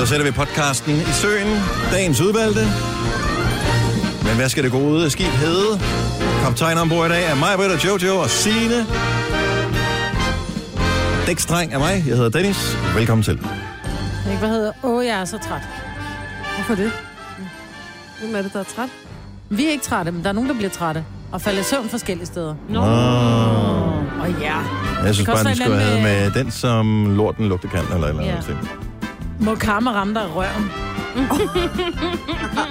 Så sætter vi podcasten i søen. Dagens udvalgte. Men hvad skal det gode skib hedde? Kaptajn ombord i dag er mig, Britta, Jojo og Signe. Dækstreng er mig. Jeg hedder Dennis. Velkommen til. Ikke, hvad hedder? Åh, jeg er så træt. Hvorfor det? Hvem er det, der er træt? Vi er ikke trætte, men der er nogen, der bliver trætte. Og falder i søvn forskellige steder. Nå. Og ja, Jeg synes Det bare, den en skulle have med den, som lorten lugte kan, eller eller andet. Ja. Må karma ramme dig i røven.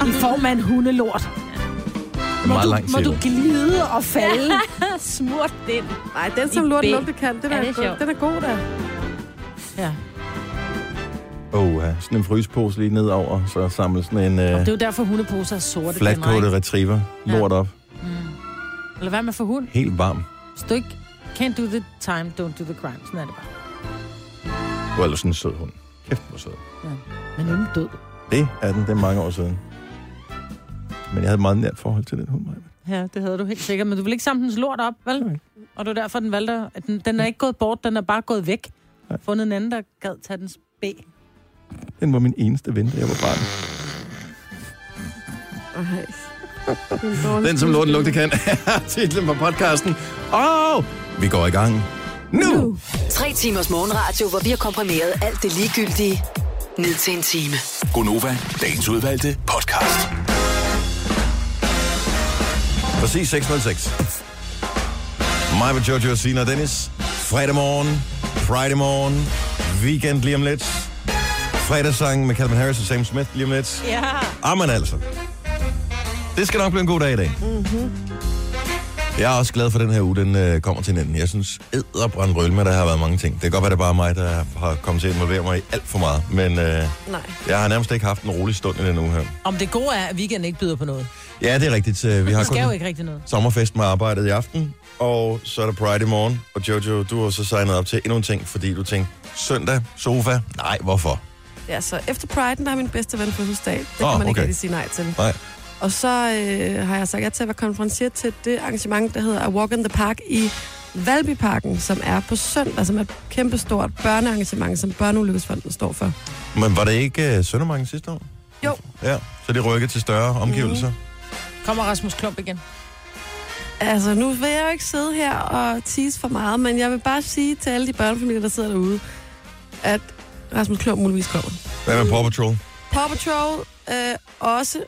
I form af en hundelort. Må meget du, langt, må du glide og falde. Smurt den. Nej, den som I lort lugte kan, den Ja, er, det er god, den er god der. Ja. Åh, oh, sådan en frysepose lige nedover, så samler sådan en Og uh, det er jo derfor, hundeposer er sorte. flatcoated retriever lort op. Mm. Eller hvad med for hund? Helt varm. Hvis du ikke can't do the time, don't do the crime. Sådan er det bare. Du er ellers en sød hund. Kæft, hvor sød. Ja. Men ingen død. Det er den, det er mange år siden. Men jeg havde et meget nært forhold til den hund, Maja. Ja, det havde du helt sikkert. Men du vil ikke samle dens lort op, vel? Nej. Og det er derfor, den valgte... At den, den er ikke gået bort, den er bare gået væk. Nej. Fundet en anden, der gad tage dens B. Den var min eneste ven, da jeg var barn. Den, som lorten lugte kan, er titlen på podcasten. Og vi går i gang nu. Tre timers morgenradio, hvor vi har komprimeret alt det ligegyldige ned til en time. Gonova, dagens udvalgte podcast. Præcis 606. Mig med Jojo, Sina og Dennis. Fredag morgen, Friday morgen, weekend lige om lidt. Fredagssang med Calvin Harris og Sam Smith lige om lidt. Ja. Amen altså. Det skal nok blive en god dag i dag. Mm-hmm. Jeg er også glad for den her uge, den øh, kommer til enden. Jeg synes, æderbrændt røl med, der har været mange ting. Det kan godt være, det er bare mig, der har kommet til at involvere mig i alt for meget. Men øh, Nej. jeg har nærmest ikke haft en rolig stund i den uge her. Om det gode er, at weekenden ikke byder på noget. Ja, det er rigtigt. Øh, Vi har Det skal jo kun ikke rigtig noget. sommerfest med arbejdet i aften, og så er der Pride i morgen. Og Jojo, du har så signet op til endnu en ting, fordi du tænkte, søndag, sofa? Nej, hvorfor? Ja, så efter Pride, der har min bedste ven fødselsdag. Det kan Åh, man ikke okay. rigtig sige nej til. Nej. Og så øh, har jeg sagt ja til at være konferencier til det arrangement, der hedder A Walk in the Park i Valbyparken, som er på søndag, som er et kæmpestort børnearrangement, som Børneulykkesfonden står for. Men var det ikke uh, Søndermarken sidste år? Jo. Ja, så det rykker til større omgivelser. Mm. Kommer Rasmus Klump igen? Altså, nu vil jeg jo ikke sidde her og tease for meget, men jeg vil bare sige til alle de børnefamilier, der sidder derude, at Rasmus Klump muligvis kommer. Hvad med Paw Patrol? Paw Patrol øh, også,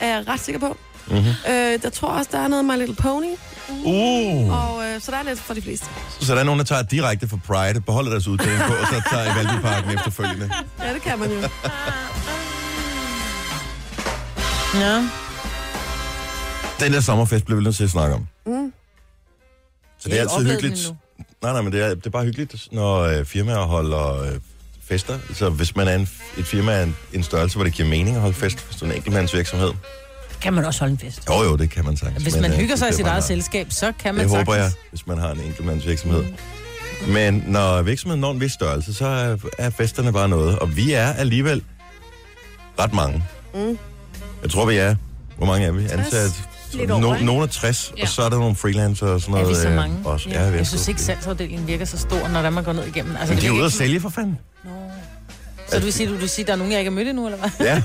er jeg ret sikker på. Mm-hmm. Øh, jeg tror også, der er noget My Little Pony, Uh. og øh, så der er lidt for de fleste. Så der er nogen, der tager direkte fra Pride, beholder deres uddeling på, og så tager i Valbyparken efterfølgende. Ja, det kan man jo. Ja. Den der sommerfest bliver vi nødt til at snakke om. Mm. Så det er altid hyggeligt. Nej, nej, men det er, det er bare hyggeligt, når øh, firmaer holder øh, fester. Så hvis man er en, et firma af en, en størrelse, hvor det giver mening at holde fest, hvis du er en enkeltmandsvirksomhed. Kan man også holde en fest. Jo, jo, det kan man sagtens. Hvis men, man øh, hygger sig i det sit er eget selskab, så kan man Det sagtens. håber jeg, hvis man har en enkeltmandsvirksomhed. Men når virksomheden når en vis størrelse, så er, er festerne bare noget. Og vi er alligevel ret mange. Mm. Jeg tror, vi er... Hvor mange er vi? Ansat? Lidt over, No, nogle er 60, Ja. og så er der nogle freelancer og sådan Er noget. vi så øh, mange? Også. Ja, Ja, vi er jeg sgu- synes ikke, salgsafdelingen virker så stor, når der man går ned igennem. Altså, Men de er ude at sælge for fanden. Nå. Så du vil sige, du vil sige, der er nogen, jeg ikke har mødt endnu, eller hvad? Ja.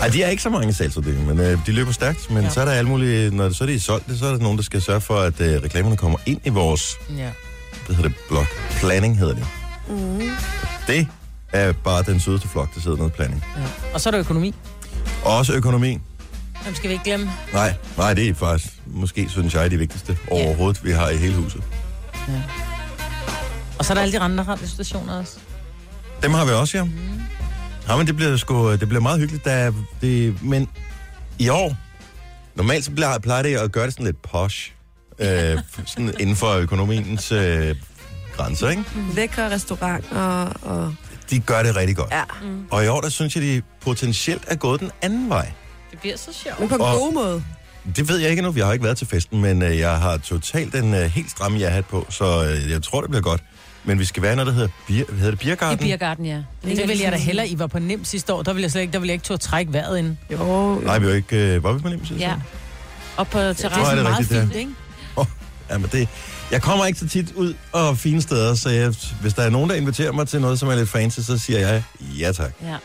Ej, de er ikke så mange salgsafdelinger, men øh, de løber stærkt. Men ja. Så er der alle mulige, når så er de solgt, så er der nogen, der skal sørge for, at øh, reklamerne kommer ind i vores, Ja. hvad hedder det, blok. Planning hedder det. Mm. Det er bare den sødeste flok, der sidder nede i planning. ja. Og så er der økonomi. Og også økonomi. Dem skal vi ikke glemme. Nej, nej, det er faktisk, måske synes jeg, det vigtigste overhovedet, vi har i hele huset. Ja. Og så er der alle de andre radiostationer også. Dem har vi også, ja. Mm. Ja, men det bliver sgu, det bliver meget hyggeligt, der, det, men i år, normalt så plejer, plejer det at gøre det sådan lidt posh, øh, sådan inden for økonomiens øh, grænser, ikke? Lækre restaurant og... og De gør det rigtig godt. ja, Og i år, der synes jeg, de potentielt er gået den anden vej. Det bliver så sjovt. men på en Og- god måde. Det ved jeg ikke endnu, vi har ikke været til festen, men øh, jeg har totalt en øh, helt stram ja-hat på, så øh, jeg tror, det bliver godt. Men vi skal være noget, der hedder, bier, hvad hedder det, I Biergarten? Biergarten, ja. Det vil jeg da hellere. I var på nem sidste år. Der ville jeg slet ikke, der ville jeg ikke turde trække vejret ind. Jo, jo. Nej, vi var ikke... Øh, var vi på nemt sidste Ja. år? Op på Det er Nå, er terrassen. det meget rigtigt, ja. fint, ikke? Jamen, det, jeg kommer ikke så tit ud og fine steder, så jeg, hvis der er nogen, der inviterer mig til noget, som er lidt fancy, så siger jeg ja tak. Ja.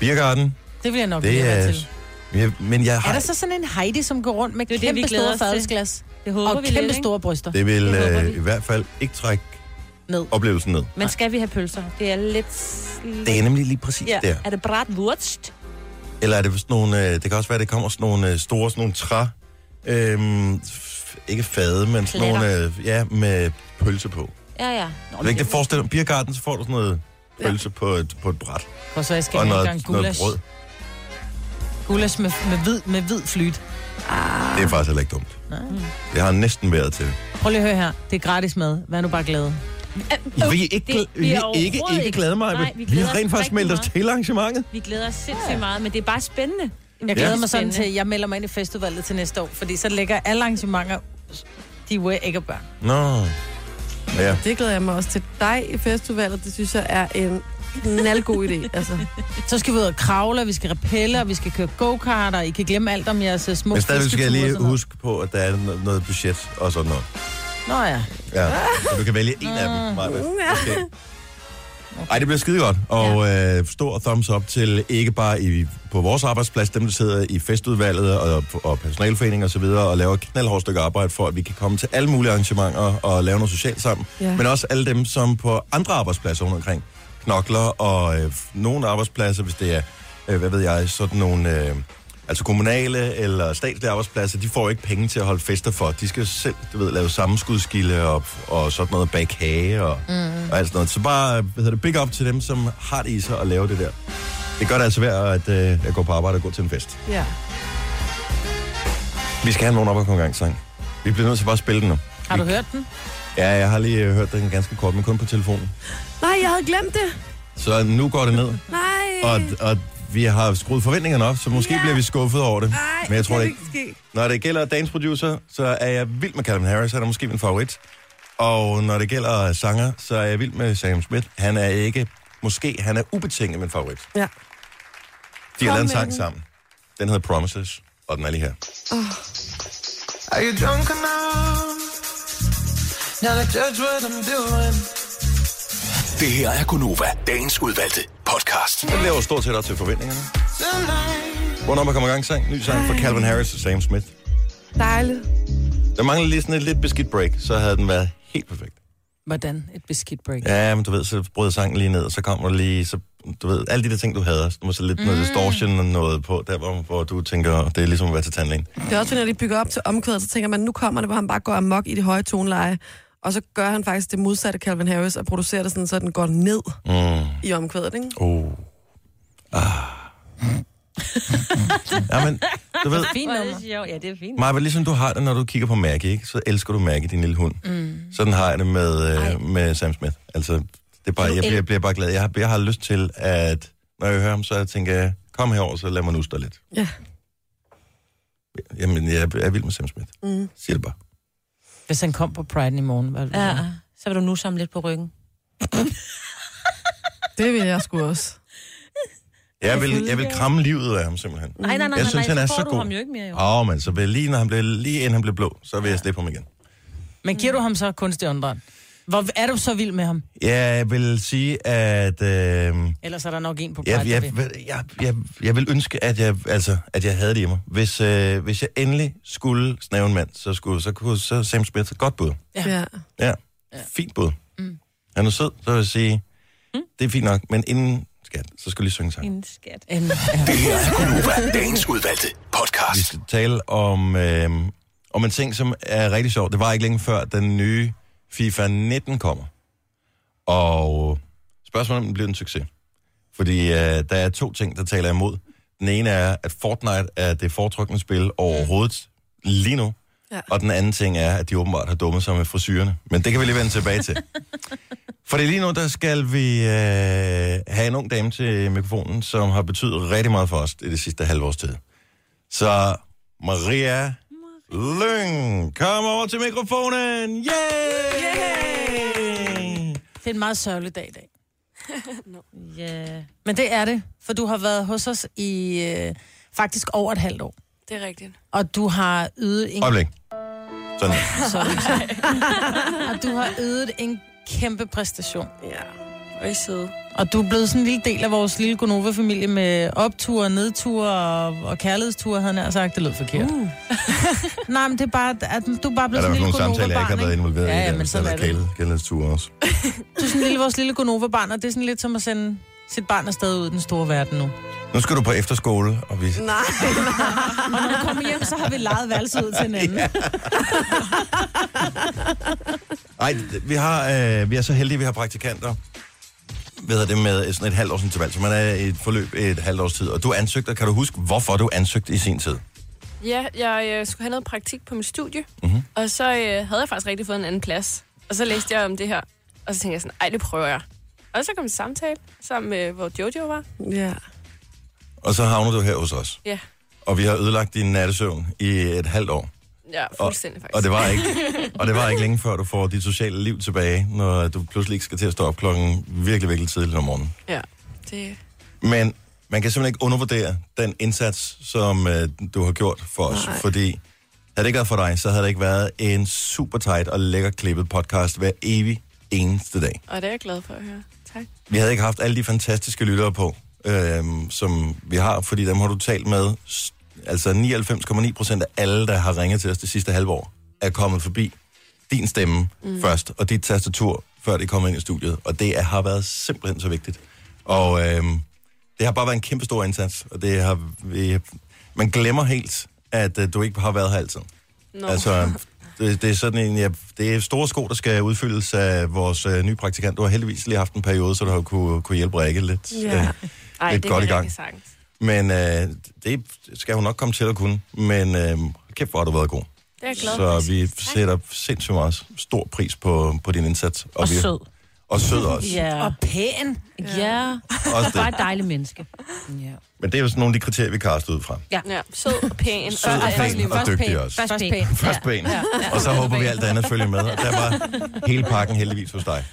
Biergarten, Det vil jeg nok det det er... til. Jeg, men jeg Er har... der så sådan en Heidi, som går rundt med Det er det, kæmpe glæder store fadelsglas Det håber og vi kæmpe lidt, store bryster Det vil Det øh, vi. i hvert fald ikke trække ned? oplevelsen ned. Men skal vi have pølser? Det er lidt... Det er nemlig lige præcis ja. der. Er det bratwurst? Eller er det sådan nogle, øh, det kan også være, det kommer sådan nogle øh, store, sådan nogle træ, øhm, f- ikke fade, men sådan Pletter. nogle, øh, ja, med pølse på. Ja, ja. Nå, ved ikke, det forestiller Biergarten, så får du sådan noget pølse på, et, på et bræt. Og så jeg skal Og have en noget, gang noget gulasch. brød. Gulasch med, med, hvid, med hvid flyt. Det er faktisk heller ikke dumt. Nej. Det har næsten været til. Prøv lige at høre her. Det er gratis mad. Vær nu bare glad. Vi er ikke, det- vi er ikke, ikke glade, mig. Nej, vi vi har rent faktisk meldt os til arrangementet. Vi glæder os sindssygt meget, men det er bare spændende. Jeg glæder mig sådan til, at jeg melder mig ind i festudvalget til næste år, fordi så lægger alle arrangementer, de er ikke børn. Nå. Ja. Det glæder jeg mig også til. Dig i festivalet, det synes jeg er en knaldgod idé. Altså, Så skal vi ud og kravle, vi skal repelle, og vi skal køre go-kart, og I kan glemme alt om jeres øh, små Men stadigvæk skal jeg lige huske på, at der er noget, noget budget og sådan noget. Nå ja. Ja. Så du kan vælge en af dem, Maja. Ja. Okay. Ej, det bliver skide godt. Og øh, stor thumbs up til ikke bare i, på vores arbejdsplads, dem der sidder i festudvalget og, og personalforening og så videre, og laver knaldhårdt stykke arbejde for, at vi kan komme til alle mulige arrangementer og lave noget socialt sammen. Ja. Men også alle dem, som på andre arbejdspladser rundt omkring knokler, og øh, nogle arbejdspladser, hvis det er, øh, hvad ved jeg, sådan nogle... Øh, Altså kommunale eller statslige arbejdspladser, de får ikke penge til at holde fester for. De skal selv, du ved, lave sammenskudskilde og, og sådan noget bag kage og, mm. og alt sådan noget. Så bare, hvad hedder det, big up til dem, som har det i sig at lave det der. Det gør det altså værd, at øh, jeg går på arbejde og går til en fest. ja. Vi skal have nogen op og komme gang sang. Vi bliver nødt til bare at spille den nu. Har du hørt den? Ja, jeg har lige øh, hørt den ganske kort, men kun på telefonen. Nej, jeg havde glemt det. Så nu går det ned, Nej. og, og vi har skruet forventningerne op, så måske Ja. bliver vi skuffet over det. Nej, Men jeg tror det ikke. ske. Når det gælder dance producer, så er jeg vild med Calvin Harris. Han er måske min favorit. Og når det gælder sanger, så er jeg vild med Sam Smith. Han er ikke, måske, han er ubetinget min favorit. Ja. De har lavet en sang sammen. Den hedder Promises, og den er lige her. Are you drunk enough? Now to judge what I'm doing. Det her er Gunova, dagens udvalgte podcast. Den lever stort set op til forventningerne. Hvornår man kommer i gang sang? Ny sang fra Calvin Harris og Sam Smith. Dejligt. Der mangler lige sådan et lidt beskidt break, så havde den været helt perfekt. Hvordan? Et beskidt break. Ja, men du ved, så brød sangen lige ned, og så kommer der lige, så, du ved, alle de der ting, du havde. Der var så lidt mm. noget distortion og noget på, der hvor, hvor du tænker, det er ligesom at være til tandlægen. Det er også, når de bygger op til omkvædet, så tænker man, nu kommer det, hvor han bare går amok i det høje toneleje. Og så gør han faktisk det modsatte Calvin Harris og producerer det sådan, så den går ned Mm. i omkvædet, ikke? Oh. Ah. ja, men du ved, Fint Hvor er nummer. det sjovt. Ja, det er fint. Maja, ligesom du har det, når du kigger på Maggie, ikke? så elsker du Maggie, din lille hund. Mm. Sådan har jeg det med, øh, med Sam Smith. Altså, det er bare, jeg bliver, bliver bare glad. Jeg har, jeg har lyst til, at når jeg hører ham, så jeg tænker jeg, kom herover, så lad mig nusse dig lidt. Ja. Jamen, jeg er vild med Sam Smith. Mm. Siger det bare. Hvis han kom på Pride i morgen, hvad vil du Ja, gøre? så vil du nu samle lidt på ryggen. Det vil jeg sgu også. Jeg vil, jeg vil kramme livet af ham, simpelthen. Nej, nej, nej, Jeg synes, nej, han er så så du god. ham jo ikke mere. Åh, oh, men så vil lige, når han blev, lige inden han blev blå, så vil jeg slippe ham igen. Men giver du ham så kunstig åndedræt? Hvor er du så vild med ham? Jeg vil sige, at... Øh, Ellers er der nok en på Pride, jeg, jeg, vil. jeg, jeg, jeg vil ønske, at jeg, altså, at jeg havde det i mig. Hvis, øh, hvis jeg endelig skulle snave en mand, så skulle så kunne så Sam Smith et godt bud. Ja. Ja. Ja, ja. fint bud. Mm. Han er sød, så vil jeg sige, mm. det er fint nok, men inden skat, så skal jeg lige synge sang. En skat. En, Det her er dagens udvalgte Vi podcast. skal tale om, øh, om en ting, som er rigtig sjov. Det var ikke længe før den nye FIFA 19 kommer. Og spørgsmålet er, om den bliver en succes. Fordi øh, der er to ting, der taler imod. Den ene er, at Fortnite er det foretrukne spil overhovedet lige nu. Ja. Og den anden ting er, at de åbenbart har dummet sig med frisyrerne. Men det kan vi lige vende tilbage til. For lige nu, der skal vi øh, have en ung dame til mikrofonen, som har betydet rigtig meget for os i det sidste halve års tid. Så Maria Lyng, kom over til mikrofonen. Yay! det er en meget sørgelig dag i dag. Ja. Men det er det, for du har været hos os i øh, faktisk over et halvt år. Det er rigtigt. Og du har ydet en... Øjeblik. Sådan. Sådan. Og du har ydet en kæmpe præstation. Ja. Og I søde. Og du er blevet sådan en lille del af vores lille Gonova-familie med opture, nedture og, og kærlighedsture, havde jeg nær sagt. Det lød forkert. Uh. Nej, men det er bare, at du er bare Er blevet der sådan en nogle lille samtaler, jeg ikke har været involveret Ja, i? ja, der, men sådan der er det. kæledesture også. Du er sådan en lille, vores lille Gonova-barn, og det er sådan lidt som at sende sit barn afsted ud i den store verden nu. Nu skal du på efterskole, og vi... Nej, Og når du kommer hjem, så har vi lejet værelse ud til hinanden. Ja. Ej, vi, har, øh, vi er så heldige, at vi har praktikanter hvad hedder det med sådan et halvt års interval, så man er i et forløb i et halvt års tid. Og du ansøgte, og kan du huske, hvorfor du ansøgte i sin tid? Ja, jeg øh, skulle have noget praktik på mit studie, Mhm. mm-hmm. og så øh, havde jeg faktisk rigtig fået en anden plads. Og så læste jeg om det her, og så tænkte jeg sådan, ej, det prøver jeg. Og så kom en samtale sammen med, hvor Jojo var. ja. Og så havner du her hos os. Ja, Og vi har ødelagt din nattesøvn i et halvt år. Ja Og, fuldstændig faktisk. og, det var ikke, og det var ikke længe før, du får dit sociale liv tilbage, når du pludselig ikke skal til at stå op klokken virkelig, virkelig tidligt om morgenen. Ja, det... Men man kan simpelthen ikke undervurdere den indsats, som øh, du har gjort for os. Nej. Fordi havde det ikke været for dig, så havde det ikke været en super tight og lækker klippet podcast hver evig eneste dag. Og det er jeg glad for at høre. Tak. Vi havde ikke haft alle de fantastiske lyttere på, øh, som vi har, fordi dem har du talt med. Altså 99,9 procent af alle, der har ringet til os det sidste halve år, er kommet forbi din stemme mm. først, og dit tastatur, før det kommer ind i studiet. Og det er, har været simpelthen så vigtigt. Og øh, det har bare været en kæmpe stor indsats, og det har vi, man glemmer helt, at øh, du ikke har været her altid. Nå. Altså, det, det er sådan en, ja, det er store sko, der skal udfyldes af vores øh, nye praktikant. Du har heldigvis lige haft en periode, så du har kunne, kunne hjælpe Rikke lidt, Ja. øh, Ej, lidt det godt i gang. sagtens. Men øh, det skal hun nok komme til at kunne. Men øh, kæft, hvor har du været god. Det er jeg glad for. Så vi sætter sindssygt meget stor pris på, på din indsats. Og vi, sød. Og sød også. Ja. Og pæn. Ja. også Bare det. et dejligt menneske. Ja. Men det er jo sådan nogle af de kriterier, vi kaster ud fra. Ja, sød og pæn. Sød og pæn og dygtig også. Først Først pæn. pæn. Først pæn. Og så håber vi alt andet følger med. Og der var hele pakken heldigvis hos dig.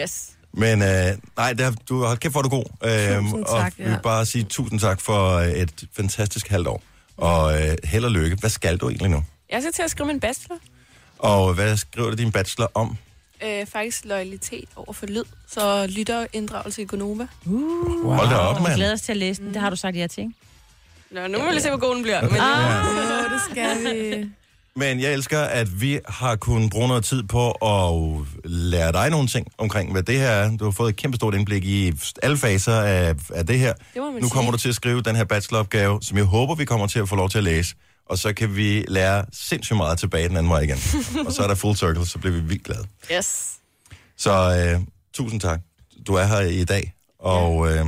Yes. Men øh, nej, der, du har kæft, hvor du god. Øhm, Tusind og tak, vi vil ja. bare sige tusind tak for øh, et fantastisk halvt år. Og øh, held og lykke. Hvad skal du egentlig nu? Jeg skal til at skrive min bachelor. Og hvad skriver du din bachelor om? Øh, faktisk loyalitet over for lyd. Så lytter inddragelse i Gonova. Wow. Hold da op, Og vi mand. glæder os til at læse den. Det har du sagt ja til, ikke? Nå, nu må vi se, hvor god den bliver. Men, Ja. Åh, det skal vi. Men jeg elsker, at vi har kunnet bruge noget tid på at lære dig nogle ting omkring, hvad det her er. Du har fået et kæmpestort indblik i alle faser af, af det her. Det nu kommer sige. du til at skrive den her bacheloropgave, som jeg håber, vi kommer til at få lov til at læse. Og så kan vi lære sindssygt meget tilbage den anden vej igen. og så er der full circle, så bliver vi vildt glade. Yes. Så øh, tusind tak. Du er her i dag, og, øh,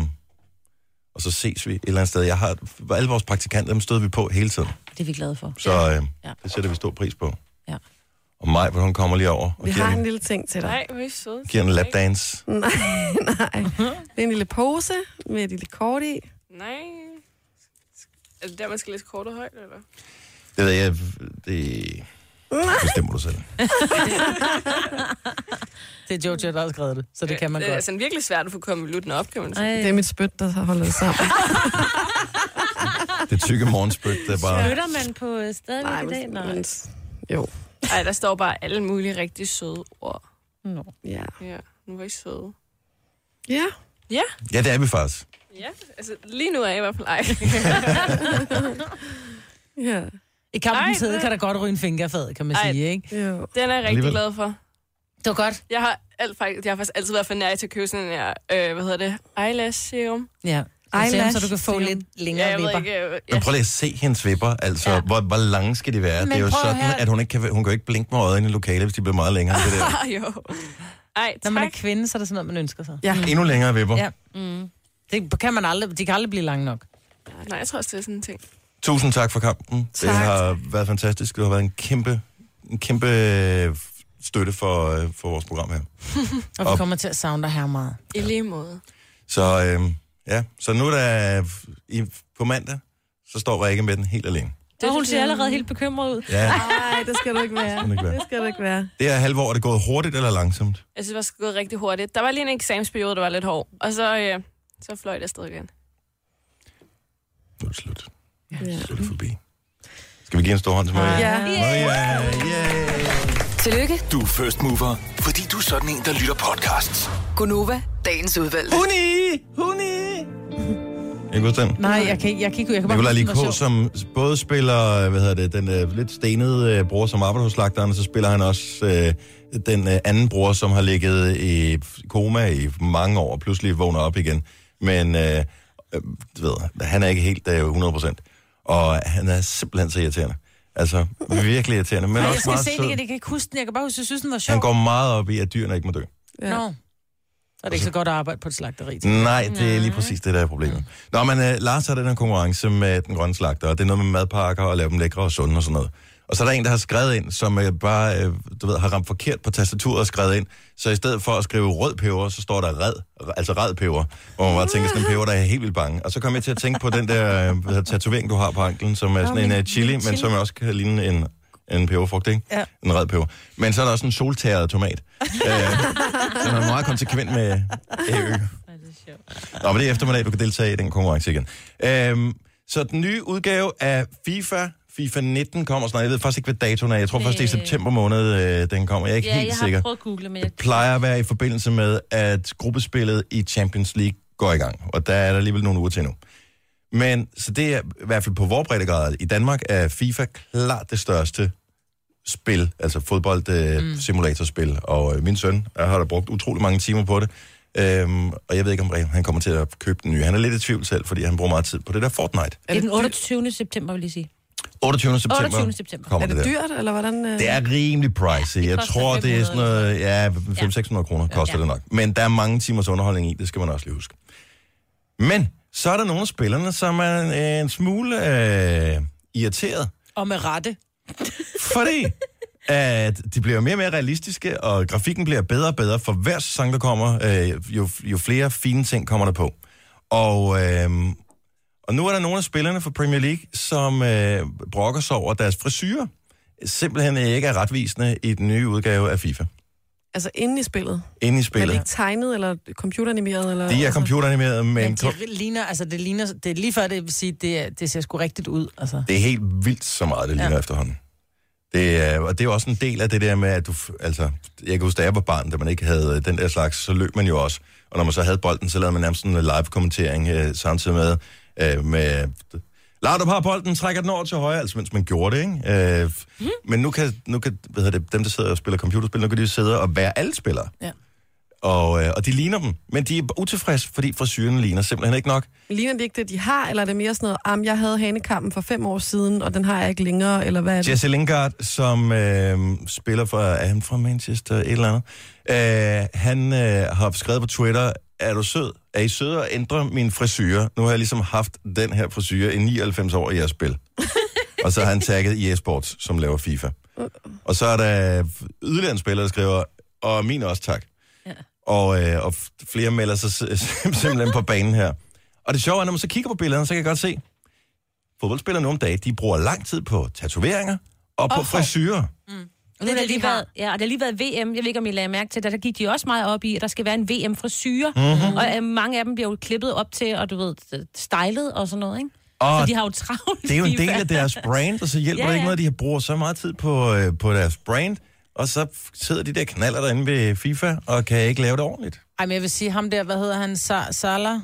og så ses vi et eller andet sted. Jeg har, alle vores praktikanter, dem støder vi på hele tiden. Det er vi glade for. Så øh, Ja. det sætter vi stor pris på. Ja. Og mig, hvor hun kommer lige over og Vi har en en, lille ting til dig. Nej, hvor er søde. giver en lapdance. Nej, nej. Det er en lille pose med et lille kort i. Nej. Er det der, man skal læse kortet højt, eller? Det ved jeg, det bestemmer du selv. Det er Jojo, der har skrevet det, så det kan man det er godt. altså virkelig svært at få konvolutten op, kan man sige. Det er mit spyt, der har holdt det sammen. Det tykke morgenspyt, det er bare... Flytter man på øh, stadigvæk Nej, i dag? Nej. men, jo. Ej, der står bare alle mulige rigtig søde ord. Nå. Ja. Ja, nu var I søde. Ja. Ja, Ja, det er vi faktisk. ja. Altså, lige nu er jeg i hvert fald ej. Ja. I kampens Ej, det- kan der godt ryge en fingerfad, kan man Ej. sige, ikke? Jo. Den er jeg rigtig glad for. Det var godt. Jeg har, alt, faktisk, jeg har faktisk altid været for nær til at købe sådan en her, øh, hvad hedder det, eyelash serum. Ja. Eyelash så du kan få serum. lidt længere Ja, jeg vipper. ikke, øh, Men ja. prøv lige at se hendes vipper, altså. Ja. Hvor, hvor lange skal de være? Men det er jo sådan, her. at hun ikke kan, hun kan ikke blinke med øjnene i lokalet, hvis de bliver meget længere. Det der. Jo. Ej, Når man er tak. kvinde, så er det sådan noget, man ønsker sig. Ja. Endnu længere vipper. Ja. Mm. Det kan man aldrig, de kan aldrig blive lange nok. Nej, jeg tror også, det er sådan en ting. Tusind tak for kampen. Det Tak. har været fantastisk. Det har været en kæmpe, en kæmpe øh, støtte for, øh, for vores program her. Og vi Op. kommer til at savne dig her meget. I lige måde. Så øh, ja, så nu er der i, på mandag, så står Rikke med den helt alene. Og hun ser allerede helt bekymret ud. Ja, Nej, det skal du ikke være. det ikke være. Det skal du ikke være. Det er halvår, er det gået hurtigt eller langsomt? Jeg synes, det var gået rigtig hurtigt. Der var lige en eksamensperiode, der var lidt hård. Og så, øh, så fløj det afsted igen. Nu er det slut. Ja. Så er det forbi. Skal vi give en stor hånd til Maria? Ja. Maria, yeah! Tillykke, Du er first mover, fordi du er sådan en, der lytter podcasts. Gunova, dagens udvalgte. Huni! Huni! Jeg kan den. Nej, jeg kan, jeg kan ikke... Jeg kan Likå, sjov. som både spiller, hvad hedder det, den øh, lidt stenede øh, bror, som arbejder hos slagteren, og så spiller han også øh, den øh, anden bror, som har ligget i koma i mange år, og pludselig vågner op igen. Men, øh, øh, du ved, han er ikke helt øh, 100%. Og han er simpelthen så irriterende. Altså, virkelig irriterende, men Nej, jeg også skal meget se sød. igen. Jeg kan ikke huske den. Jeg kan bare huske, at jeg synes, den var sjov. Han går meget op i, at dyrene ikke må dø. Ja. Nå. Er det ikke så godt at arbejde på et slagteri. Nej, det er lige præcis det, der er problemet. Nå, men uh, Lars har den her konkurrence med den grønne slagter, og det er noget med madpakker og lave dem lækre og sunde og sådan noget. Og så er der en, der har skrevet ind, som uh, bare, uh, du ved, har ramt forkert på tastaturet og skrevet ind. Så i stedet for at skrive rød peber, så står der red, altså red peber. Hvor man bare tænker, sådan en peber, der er helt vildt bange. Og så kom jeg til at tænke på den der hedder, tatovering, du har på anklen, som er sådan en uh, chili, men som også kan ligne en, en peberfrugt, ikke? Ja. En red peber. Men så er der også en soltæret tomat. uh, så han er meget konsekvent med æø. Nå, men det er eftermiddag, du kan deltage i den konkurrence igen. Øhm, så den nye udgave af FIFA, FIFA 19 kommer snart. Jeg ved faktisk ikke, hvad datoen er. Jeg tror først, det er i Øh. september måned, øh, den kommer. Jeg er ikke Ja, helt jeg har sikker. prøvet at google, men jeg... Det plejer at være i forbindelse med, at gruppespillet i Champions League går i gang. Og der er der alligevel nogle uger til nu. Men, så det er i hvert fald på vores breddegrad. I Danmark er FIFA klart det største spil, altså fodbold øh, mm. simulatorspil. Og øh, min søn jeg har da brugt utrolig mange timer på det. Øhm, og jeg ved ikke, om han kommer til at købe den nye. Han er lidt i tvivl selv, fordi han bruger meget tid på det der Fortnite. Det er den 28. september, vil jeg sige. 28. september, 28. september. kommer Er det det der. dyrt, eller hvordan? øh? Det er rimelig pricey. Jeg koster tror, det er sådan 500 noget, ja, 500-600 kroner koster Ja. det nok. Men der er mange timers underholdning i, det skal man også lige huske. Men så er der nogle af spillerne, som er en, en smule øh, irriteret, Og med rette. fordi at de bliver mere og mere realistiske, og grafikken bliver bedre og bedre for hver sæson, der kommer. Øh, jo, jo flere fine ting kommer der på. Og, øh, og nu er der nogle af spillerne fra Premier League, som øh, brokker sig over at deres frisyrer. Simpelthen ikke er retvisende i den nye udgave af FIFA. Altså inde i spillet. Inde i Men spillet. ikke tegnet eller computeranimeret? Eller, De er computeranimeret, men Men de ligner, altså det ligner, det er lige før det vil sige, det, er- det ser sgu rigtigt ud. Altså. det er helt vildt så meget, det ligner ja. efterhånden. Det er, og det er også en del af det der med, at du... Altså, jeg kan huske, da jeg var barn, da man ikke havde den der slags, så løb man jo også. Og når man så havde bolden, så lavede man nærmest sådan en live-kommentering øh, samtidig med... Øh, med Lav, du har bolden, trækker den over til højre, altså mens man gjorde det, ikke? Øh, mm. Men nu kan, nu kan hvad hedder det, dem, der sidder og spiller computerspil, nu kan de sidde og være alle spillere. Ja. Og, øh, og de ligner dem, men de er utilfredse, fordi frisyren ligner simpelthen ikke nok. Ligner det ikke det, de har, eller er det mere sådan noget, jeg havde hanekampen for fem år siden, og den har jeg ikke længere, eller hvad er det? Jesse Lingard, som øh, spiller for, er han fra Manchester, et eller andet, øh, han øh, har skrevet på Twitter, er du sød? Er I søde at ændre min frisyr? Nu har jeg ligesom haft den her frisyr i 99 år i jeres spil. og så har han tagget EA Sports, som laver FIFA. Og så er der yderligere en spiller, der skriver, og min også tak. Ja. Og, øh, og flere melder sig sim- simpelthen på banen her. Og det sjove er, når man så kigger på billederne, så kan jeg godt se, fodboldspillere nu om dagen, de bruger lang tid på tatoveringer og på Og hår. frisyrer. Og det, det, har lige har. været, ja, og det har lige været VM. Jeg ved ikke, om I lagde mærke til det. Der gik de også meget op i, at der skal være en VM-frisyre. Mhm. Mm-hmm. Og øh, mange af dem bliver jo klippet op til, og du ved, stylet og sådan noget, ikke? Og Så de har jo travlt. det er jo en del af deres brand, og så hjælper Ja, det ikke ja. noget, at de bruger så meget tid på, øh, på deres brand, og så sidder de der knaller derinde ved FIFA, og kan ikke lave det ordentligt. Ej, men jeg vil sige, ham der, hvad hedder han, Sa- Salah?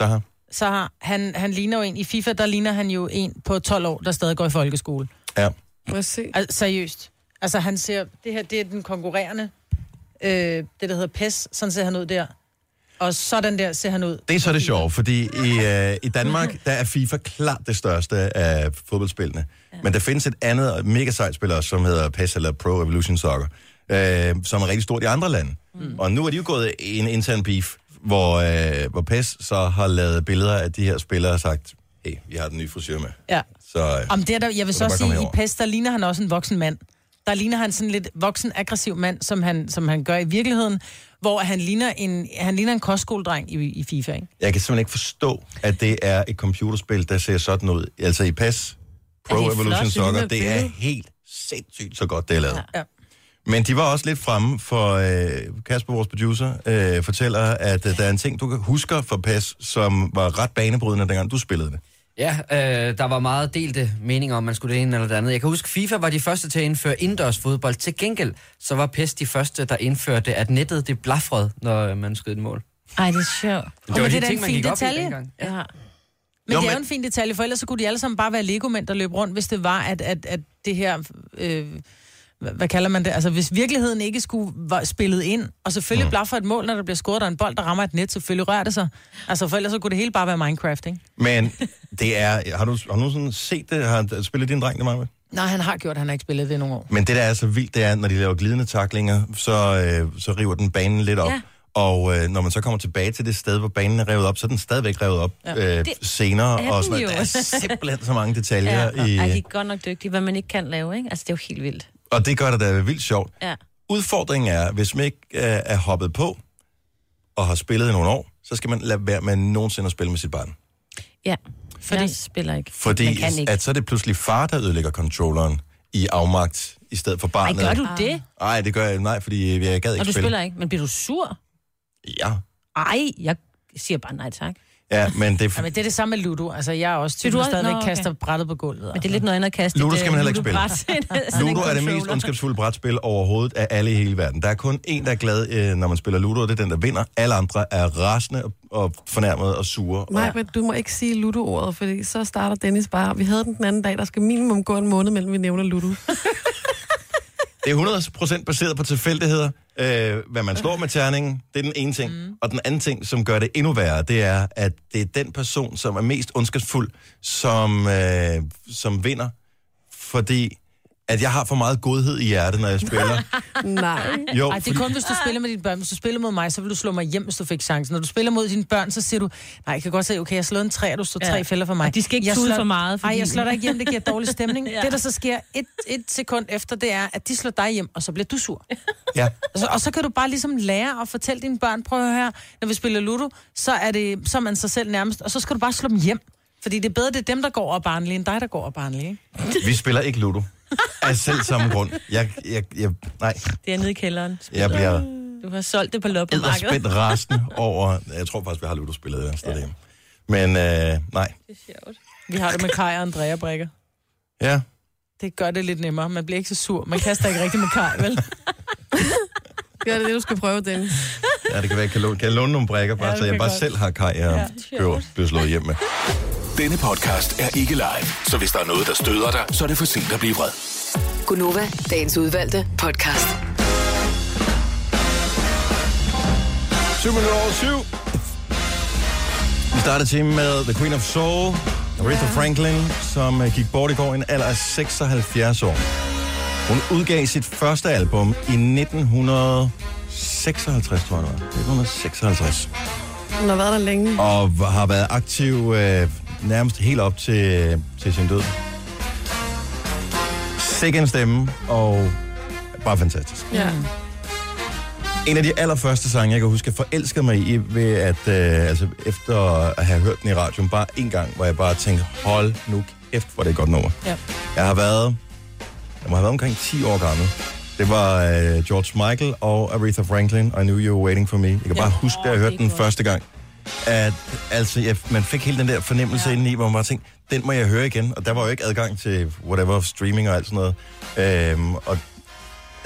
Her. Så han, han ligner jo en, i FIFA, der ligner han jo en på 12 år, der stadig går i folkeskole. Ja. Se? Altså, seriøst. Altså, han ser, det her, det er den konkurrerende, øh, det der hedder PES, sådan ser han ud der. Og sådan der ser han ud. Det er så det sjove, fordi i, øh, i Danmark, der er FIFA klart det største af fodboldspillene. Ja. Men der findes et andet mega sejt spil også, som hedder PES eller Pro Evolution Soccer, øh, som er rigtig stort i andre lande. Mm. Og nu er de jo gået i en intern beef, hvor, øh, hvor PES så har lavet billeder af de her spillere og sagt, hey, vi har den nye frisør med. Ja. Så øh, Om det er der, jeg vil Så så sige, i. PES, der ligner han også en voksen mand. Der ligner han sådan lidt voksen, aggressiv mand, som han, som han gør i virkeligheden, hvor han ligner en, han ligner en kostskoledreng i, i FIFA, ikke? jeg kan simpelthen ikke forstå, at det er et computerspil, der ser sådan ud. Altså i PES, Pro Ja, det Evolution flot. Det Soccer, det er helt sindssygt så godt, det er lavet. Ja. Ja. Men de var også lidt fremme for øh, Kasper, vores producer, øh, fortæller, at øh, der er en ting, du kan huske fra PES, som var ret banebrydende, dengang du spillede det. Ja, øh, der var meget delte meninger om, man skulle det ene eller det andet. Jeg kan huske, FIFA var de første til at indføre indendørs fodbold. Til gengæld, så var PES de første, der indførte, at nettet det blafrede, når man skød et mål. Ej, det er sjovt. Det var det er de da ting, en man fin gik op i detalje. dengang. Ja. Men Jo, det er men- jo en fin detalje, for ellers så kunne de alle sammen bare være legomænd, der løb rundt, hvis det var, at, at, at det her... Øh, hvad kalder man det? Altså, hvis virkeligheden ikke skulle være spillet ind, og selvfølgelig mm. blaffer et mål, når der bliver scoret, der er en bold, der rammer et net, selvfølgelig rører det sig. Altså, for ellers så kunne det hele bare være Minecraft, ikke? Men det er... Har du, har du sådan set det? Har spillet din dreng det, Maja? Nej, han har gjort, han har ikke spillet det i nogle år. Men det, der er så vildt, det er, når de laver glidende taklinger, så, øh, så river den banen lidt op. Ja. Og øh, når man så kommer tilbage til det sted, hvor banen er revet op, så er den stadigvæk revet op ja. øh, Det senere. er Og sådan, noget. jo. der er simpelthen så mange detaljer. Ja. i, Ej, de er godt nok dygtige, hvad man ikke kan lave, ikke? Altså, det er jo helt vildt. Og det gør det da vildt sjovt. Ja. Udfordringen er, hvis man ikke øh, er hoppet på og har spillet i nogle år, så skal man lade være med nogensinde at spille med sit barn. Ja, Fordi- jeg spiller ikke. Fordi Man kan ikke. at så er det pludselig far, der ødelægger controlleren i afmagt, i stedet for barnet. gør du det? Nej, det gør jeg nej, fordi jeg gad ikke Og du spille. spiller ikke, men bliver du sur? Ja. Ej, jeg siger bare nej tak. Ja, men det er... Ja, men det er det samme med Ludo. Altså, jeg er også typen, du der stadigvæk Nå, okay. kaster brættet på gulvet. altså. Men det er lidt noget andet at kaste Ludo skal man heller ikke spille. Ludo er det mest ondskabsfulde brætspil overhovedet af alle i hele verden. Der er kun en, der er glad, øh, når man spiller Ludo, og det er den, der vinder. Alle andre er rasende og- og fornærmede og sure. Og, Nej, men du må ikke sige Ludo-ordet, fordi så starter Dennis bare. Vi havde den den anden dag, der skal minimum gå en måned, mellem vi nævner Ludo. det er 100% baseret på tilfældigheder. Øh, hvad man slår med terningen, det er den ene ting. Mm. Og den anden ting, som gør det endnu værre, det er, at det er den person, som er mest ondskabsfuld, som, øh, som vinder. Fordi at jeg har for meget godhed i hjertet, når jeg spiller. Nej. Jo, Ej, det er kun, hvis du spiller med dine børn. Hvis du spiller mod mig, så vil du slå mig hjem, hvis du fik chancen. Når du spiller mod dine børn, så siger du, nej, jeg kan godt se, okay, jeg slår en træ, og du slår Ja. tre fælder for mig. Og de skal ikke jeg slår, for meget, Nej, fordi- jeg slår dig ikke hjem, det giver dårlig stemning. Ja. Det, der så sker et, et sekund efter, det er, at de slår dig hjem, og så bliver du sur. ja. Og så, og så kan du bare ligesom lære at fortælle dine børn, prøv at høre her, når vi spiller Ludo, så er, det, så er man sig selv nærmest, og så skal du bare slå dem hjem. Fordi det er bedre, det er dem, der går og barnlige, end dig, der går og barnlige. Ikke? Vi spiller ikke Ludo. Af selv samme grund. Jeg, jeg, jeg, nej, Det er nede i kælderen. jeg bliver Du har solgt det på loppemarkedet. edderspændt rasende over... Jeg tror faktisk, vi har Ludo spillet et andet sted derhjemme. Men øh, nej. Det er sjovt. Vi har det med Kai og Andrea Brikker. Ja, Det gør det lidt nemmere. Man bliver ikke så sur. Man kaster ikke rigtig med Kai, vel? Det er det, du skal prøve, Dennis. ja det kan være, jeg kan låne, kan jeg låne nogle brækker, bare, Ja, ja, så jeg bare godt. selv har kaj, jeg ja, køber, bliver slået hjem med. Denne podcast er ikke live, så hvis der er noget, der støder dig, så er det for sent at blive vred. Gunova, dagens udvalgte podcast. 7 minutter over 7. Vi starter timen med The Queen of Soul, Aretha Franklin, som øh, gik bort i går i en alder af 76 år. Hun udgav sit første album i 1956, tror jeg det var. 1956. Hun har været der længe. Og har været aktiv øh, nærmest helt op til, til sin død. Sikke en stemme, og bare fantastisk. Ja. En af de allerførste sange, jeg kan huske, jeg forelskede mig i, ved at, øh, altså efter at have hørt den i radioen bare en gang, hvor jeg bare tænkte, hold nu kæft, hvor det er et godt nummer. Ja. Jeg har været, jeg må have været omkring 10 år gammel. Det var øh, George Michael og Aretha Franklin, I Knew You Were Waiting For Me. Jeg kan Ja. bare huske, da jeg hørte den første gang, at altså, jeg, man fik hele den der fornemmelse ja. indeni, hvor man bare tænkte, den må jeg høre igen. Og der var jo ikke adgang til whatever, streaming og alt sådan noget. Øhm, og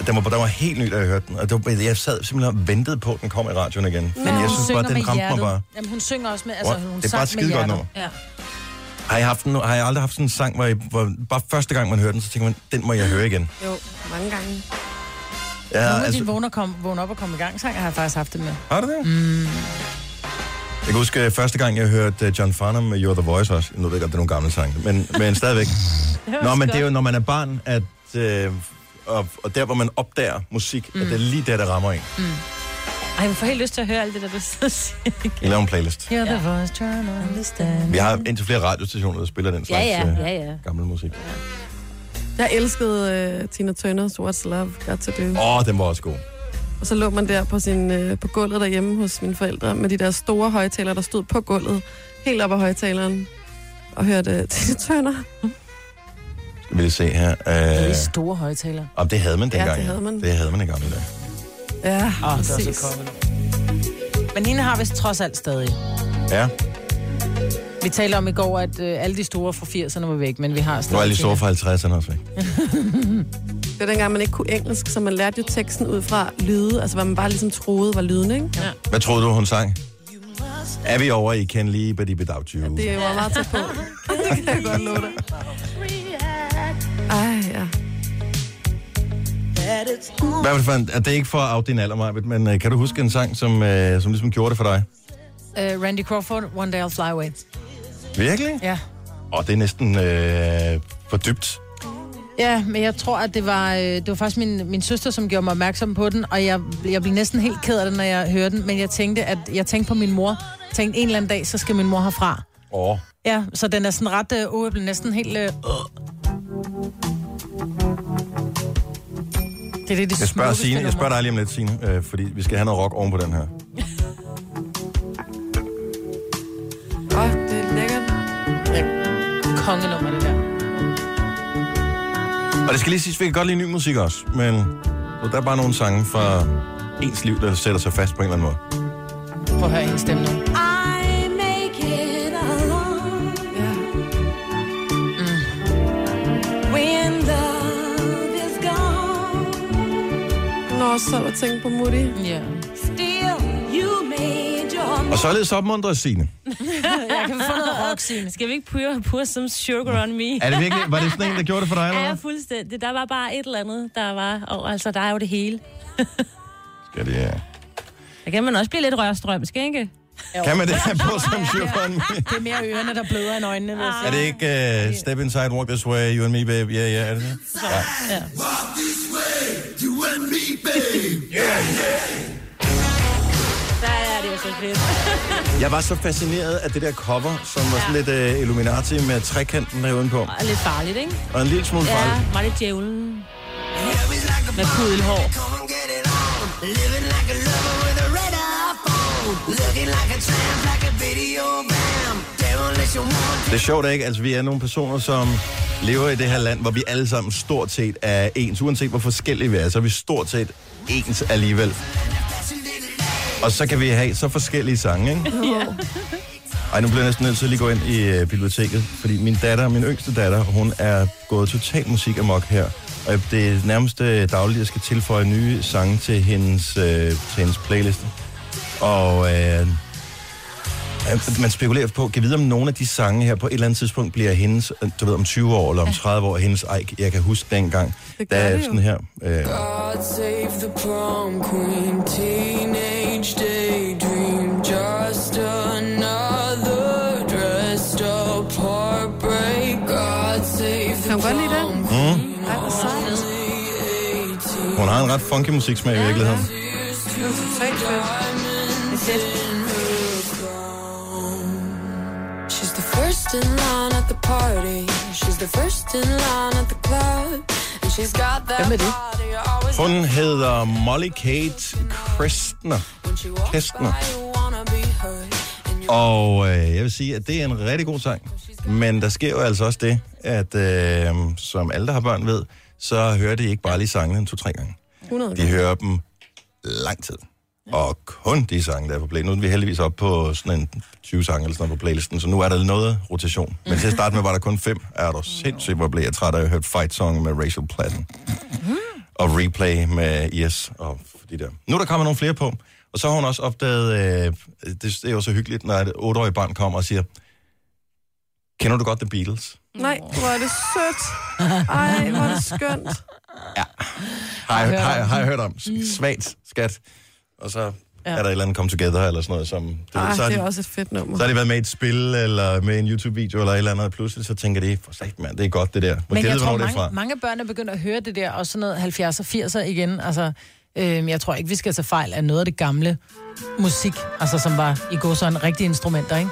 den var, den var helt ny, da jeg hørte den. Og det var, jeg sad simpelthen og ventede på, at den kom i radioen igen. Men jeg synes bare, den ramte mig bare. Jamen, hun synger også med, altså, hun Det er sang bare et skidegodt hjertet. nummer. Ja. Har jeg, haft en, har jeg aldrig haft sådan en sang, hvor, jeg, hvor bare første gang, man hørte den, så tænker man, den må jeg høre igen. Jo, mange gange. Ja, Nogle af altså, dine vågner, kom, vågner op og komme i gang, sang har jeg faktisk haft det med. har du det? Mm. Jeg kan huske øh, første gang, jeg hørte øh, John Farnham med You're the Voice også. Nu ved jeg godt, det er nogle gamle sange, men, men stadigvæk. Nå, men det er jo, når man er barn, at, øh, og, og der, hvor man opdager musik, mm. at det er lige der, der rammer en. Ej, jeg får helt lyst til at høre alt det, der du siger. Vi laver en playlist. Hear the voice, try to understand. Vi har indtil flere radiostationer, der spiller den Ja, slags ja, øh, ja, ja. gamle musik. Jeg elskede uh, Tina Turners What's Love Got To Do. Åh, oh, den var også god. Og så lå man der på, sin, øh, på gulvet derhjemme hos mine forældre, med de der store højtalere, der stod på gulvet, helt op ad højtaleren, og hørte øh, Tina Turner. Skal vi lige se her. Det er Øh, store højtaler. om det havde man Ja, dengang. det havde man. Det havde man i gamle dage. Ja, Åh, det er præcis. så. Men hende har vist trods alt stadig. Ja. Vi talte om i går, at øh, alle de store fra 80'erne var væk, men vi har Nu er stadig... alle de store fra 50'erne også væk. Det var dengang, man ikke kunne engelsk, så man lærte jo teksten ud fra lyde, altså hvad man bare ligesom troede var lyden, ikke? Ja. Hvad troede du, hun sang? Er vi over i Ken Lee, Badi Without You? Det var meget tæt på. det kan jeg godt love dig. Ej, ja. Hvad var det for en, er det ikke for at af din alder, Majbet, men uh, kan du huske en sang, som, uh, som ligesom gjorde det for dig? Uh, Randy Crawford, One Day I'll Fly Away. Virkelig? Ja. Og det er næsten uh, for dybt. Ja, men jeg tror, at det var, øh, det var faktisk min, min søster, som gjorde mig opmærksom på den, og jeg, jeg blev næsten helt ked af det, når jeg hørte den, men jeg tænkte, at jeg tænkte på min mor. Jeg tænkte, en eller anden dag, så skal min mor herfra. Åh. Oh. Ja, så den er sådan ret, øh, uh, jeg blev næsten helt... Øh. Det er det, det Jeg spørger, Signe, jeg spørger dig lige om lidt, Signe, øh, fordi vi skal have noget rock oven på den her. Åh, oh, det er lækkert. Det der. Og det skal lige siges, vi kan godt lide ny musik også, men der er bare nogle sange fra ens liv, der sætter sig fast på en eller anden måde. Prøv at høre hendes stemme nu. Ja. Nå, så har du tænkt på Moody. Ja. Og således opmuntrer Signe. Jeg kan få noget rock, Signe. Skal vi ikke pure, pure some sugar on me? Er det virkelig, var det sådan en, der gjorde det for dig, eller Ja, fuldstændig. Der var bare et eller andet, der var... Og altså, der er jo det hele. Skal det, ja. Der kan man også blive lidt rørstrømsk, ikke? Kan man det her på som Sjøfren? Det er mere ørerne, der bløder end øjnene, sige. Er det ikke uh, Step Inside, Walk This Way, You and Me, Babe? Ja, yeah, ja, yeah, er det det? Ja. Ja. Der er det jo så fedt. Jeg var så fascineret af det der cover, som var sådan lidt uh, Illuminati med trekanten der udenpå. Og lidt farligt, ikke? Og en lille smule Ja, farligt. var det djævlen. Med pudelhår. Det er sjovt, ikke? Altså, vi er nogle personer, som lever i det her land, hvor vi alle sammen stort set er ens. Uanset hvor forskellige vi er, så er vi stort set ens alligevel. Og så kan vi have så forskellige sange, ikke? Ej, nu bliver jeg næsten nødt til at lige gå ind i øh, biblioteket, fordi min datter, min yngste datter, hun er gået totalt musik amok her. Og det er nærmest øh, dagligt, jeg skal tilføje nye sange til hendes, øh, til hendes playliste. Og øh, øh, man spekulerer på, kan vide om nogle af de sange her på et eller andet tidspunkt bliver hendes, øh, du ved, om 20 år eller om 30 år, hendes, ej, jeg kan huske dengang, Det der er det jo. sådan her. Øh, God save the prom queen, teenage daydream, just another dressed up heartbreak. God save the Kan du den? mm, Ej, hvor sejt. hun har en ret funky musiksmag i virkeligheden. Det er totalt fedt. She's the first in line at the party. She's the first in line at the club. And she's got that Hvem er det? Hun hedder Molly Kate Kristner. when she walks Kestner. by, you wanna be her. And you Og øh, jeg vil sige, at det er en rigtig god sang. Men der sker jo altså også det, at øh, som alle, der har børn ved, så hører de ikke bare lige sangene en to-tre gange. 100 De hører dem lang tid. Og kun de sange, der er på play. Nu er vi heldigvis oppe på sådan en 20 sange eller sådan noget på playlisten, så nu er der noget rotation. Men til at starte med var der kun fem. Er der sindssygt, hvor blev jeg træt af at høre Fight Song med Rachel Platten. Og Replay med Yes og de der. Nu er der kommet nogle flere på. Og så har hun også opdaget, øh, det, er jo så hyggeligt, når et otteårigt barn kommer og siger, kender du godt The Beatles? Nej, hvor er det sødt. Ej, hvor er det skønt. Har jeg, har, jeg- har jeg hørt om. Svagt skat. Og så Ja. er der et eller andet Come Together eller sådan noget, som... Du Ej, ved, så, har det de, er også et fedt nummer. så har de været med i et spil, eller med en YouTube-video, eller et eller andet, og pludselig så tænker de, for sagt mand, det er godt det der. Hvor Men jeg tror, det er fra. mange, mange børn er begyndt at høre det der, og sådan noget 70'er, 80'er igen. Altså, øhm, jeg tror ikke, vi skal tage fejl af noget af det gamle musik, altså som var i går sådan rigtige instrumenter, ikke?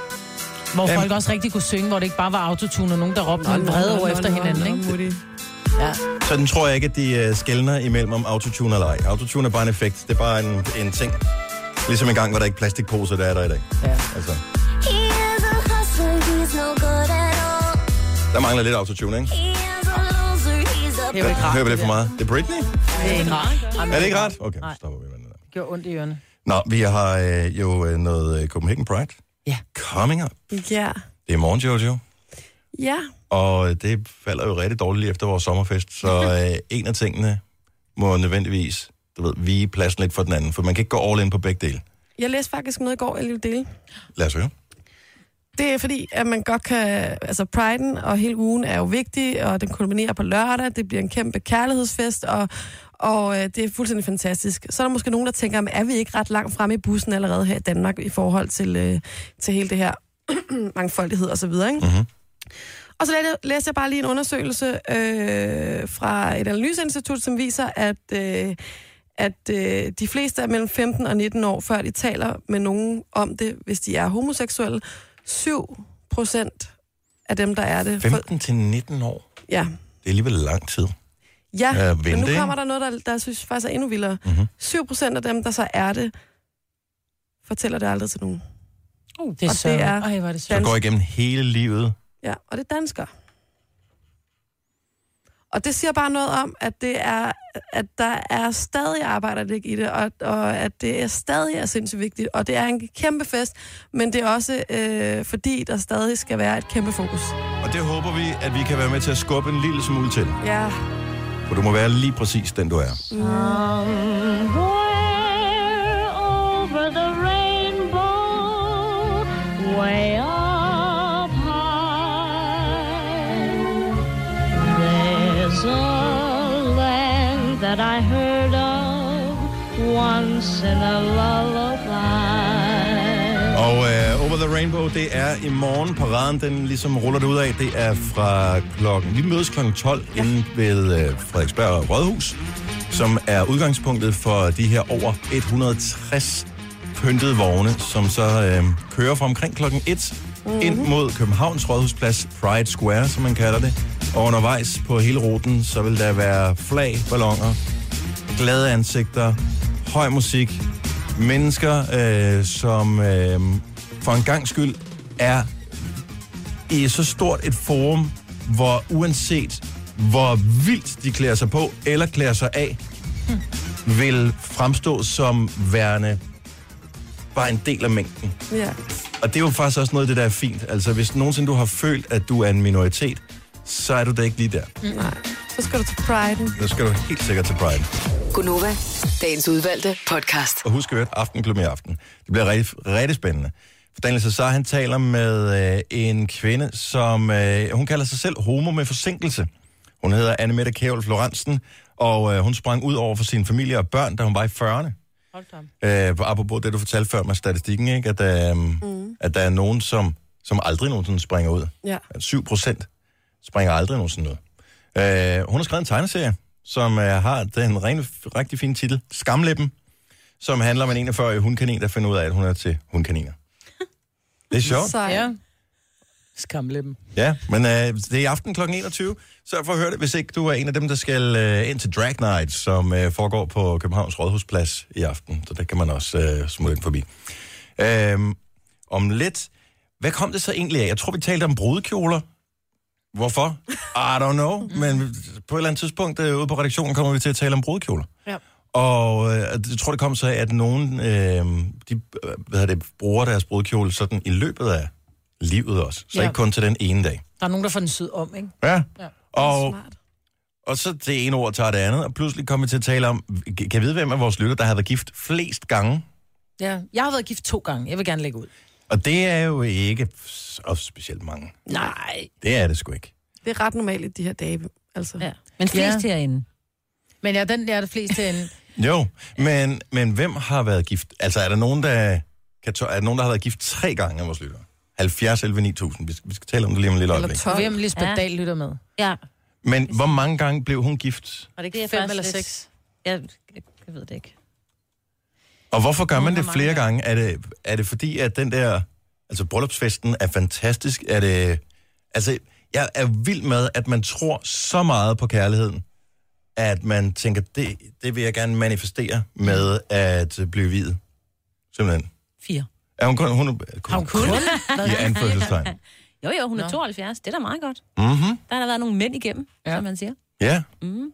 Hvor Jamen- folk også rigtig kunne synge, hvor det ikke bare var autotune, og nogen, der råbte nogle vrede ord efter hinanden, ikke? Ja. Så den tror jeg ikke, at de uh, skældner imellem om autotune eller ej. Autotune er bare en effekt. Det er bare en, en ting. Ligesom en gang, var der ikke plastikposer, der er der i dag. Ja. Altså, der mangler lidt autotune, ikke? Det er jo ikke. Hører vi det for meget? Det er Britney? Det er ikke rart. Er det ikke ret? Okay, så stopper vi med det der. Det gjorde ondt i ørerne. Nå, vi har øh, jo øh, noget øh, Copenhagen Pride Ja. coming up. Ja. Det er morgen, Jojo. Ja, Og det falder jo rigtig dårligt lige efter vores sommerfest. Så øh, en af tingene må nødvendigvis, du ved, vige pladsen lidt for den anden. For man kan ikke gå all in på begge dele. jeg læste faktisk noget i går, jeg lige vil dele. Lad os høre. Det er fordi, at man godt kan... Altså, priden og hele ugen er jo vigtig, og den kulminerer på lørdag. Det bliver en kæmpe kærlighedsfest, og, og øh, det er fuldstændig fantastisk. Så er der måske nogen, der tænker, er vi ikke ret langt fremme i bussen allerede her i Danmark i forhold til, øh, til hele det her mangfoldighed og så videre, ikke? Mhm. Og så læste- læste jeg bare lige en undersøgelse øh, fra et analyseinstitut, som viser, at, øh, at øh, de fleste er mellem 15 og 19 år, før de taler med nogen om det, hvis de er homoseksuelle. 7 procent af dem, der er det. For, 15 til 19 år. ja, Det er alligevel lang tid. ja men nu kommer der noget, der, der synes faktisk er endnu vildere. Mhm. 7 procent af dem, der så er det, fortæller det aldrig til nogen. Uh, det er Og det er- Ej, er det Så sørgeligt. går igennem hele livet. Ja, og det er danskere. Og det siger bare noget om, at det er, at der er stadig arbejder i det, og, og at det er stadig er sindssygt vigtigt. Og det er en kæmpe fest, men det er også øh, fordi, der stadig skal være et kæmpe fokus. Og det håber vi, at vi kan være med til at skubbe en lille smule til. Ja, For du må være lige præcis den, du er. over Rainbow, det er i morgen. Paraden, den ligesom ruller det ud af. Det er fra klokken... Vi mødes klokken 12 ja. inde ved uh, Frederiksberg Rådhus, som er udgangspunktet for de her over 160 pyntede vogne, som så uh, kører fra omkring klokken 1 mm-hmm. ind mod Københavns Rådhusplads, Pride Square, som man kalder det. Og undervejs på hele ruten, så vil der være flag, ballonger, glade ansigter, høj musik, mennesker, øh, som øh, for en gang skyld er i så stort et forum, hvor uanset hvor vildt de klæder sig på eller klæder sig af, vil fremstå som værende bare en del af mængden. ja. Og det er jo faktisk også noget af det, der er fint. Altså, hvis nogensinde du har følt, at du er en minoritet, så er du da ikke lige der. Nej. Så skal du til priden. Så skal du helt sikkert til Pride. Gunova, dagens udvalgte podcast. Og husk at Aftenklub i aften. Det bliver rigtig, rigtig spændende. For Daniel Cesar, han taler med øh, en kvinde, som øh, hun kalder sig selv homo med forsinkelse. Hun hedder Annemette Kævel Florensen, og øh, hun sprang ud over for sin familie og børn, da hun var i 40'erne. Hold da. Øh, apropos det, du fortalte før med statistikken, ikke? At, øh, mm. at der er nogen, som, som aldrig nogensinde springer ud. Ja. At 7 procent springer aldrig nogensinde ud. Øh, hun har skrevet en tegneserie, som øh, har den rene, rigtig fine titel, Skamlippen, som handler om en 41-årig hundkanin, der finder ud af, at hun er til hundkaniner. Det er sjovt. Så, Ja. Skamlippen. Ja, men øh, det er i aften kl. 21, så for at høre det, hvis ikke du er en af dem, der skal øh, ind til Drag Night, som øh, foregår på Københavns Rådhusplads i aften. Så der kan man også øh, smutte ind forbi. Øh, om lidt, hvad kom det så egentlig af? Jeg tror, vi talte om brudekjoler. Hvorfor? I don't know, men på et eller andet tidspunkt øh, ude på redaktionen kommer vi til at tale om brudekjoler. Ja. Og øh, jeg tror, det kom så af, at nogen øh, de, hvad hedder det, bruger deres brudekjole sådan i løbet af livet også. Så Ja. ikke kun til den ene dag. Der er nogen, der får den syd om, ikke? Ja. Ja. Og, Smart. og så det ene ord tager det andet, og pludselig kommer vi til at tale om, kan jeg vide, hvem af vores lytter, der har været gift flest gange? Ja. Jeg har været gift to gange. Jeg vil gerne lægge ud. Og det er jo ikke så specielt mange. Nej. Det er det sgu ikke. Det er ret normalt i de her dage. Altså. Ja. Men flest Ja. herinde. Men ja, den der er det fleste ende. Jo, men, men hvem har været gift? Altså, er der nogen, der, kan tå- er der, nogen, der har været gift tre gange af vores lyttere? 70 11 9000. Vi skal, vi skal tale om det lige om Eller øjeblik. 12. Hvem Lisbeth Ja. Dahl lytter med? Ja, Men hvor mange gange blev hun gift? Var det Det er ikke fem eller lidt- seks? jeg, jeg, jeg ved det ikke. Og hvorfor gør man det flere gange? Er det, er det fordi, at den der... Altså, bryllupsfesten er fantastisk? Er det... Altså, jeg er vild med, at man tror så meget på kærligheden, at man tænker, det, det vil jeg gerne manifestere med at blive videt. Simpelthen. Fire. Er hun kun... Hun, er- Har hun kun? I anførselstegn. Jo, jo, hun er Nå. 72. Det er da meget godt. Mhm. Der har der været nogle mænd igennem, Ja. som man siger. Ja. Mm.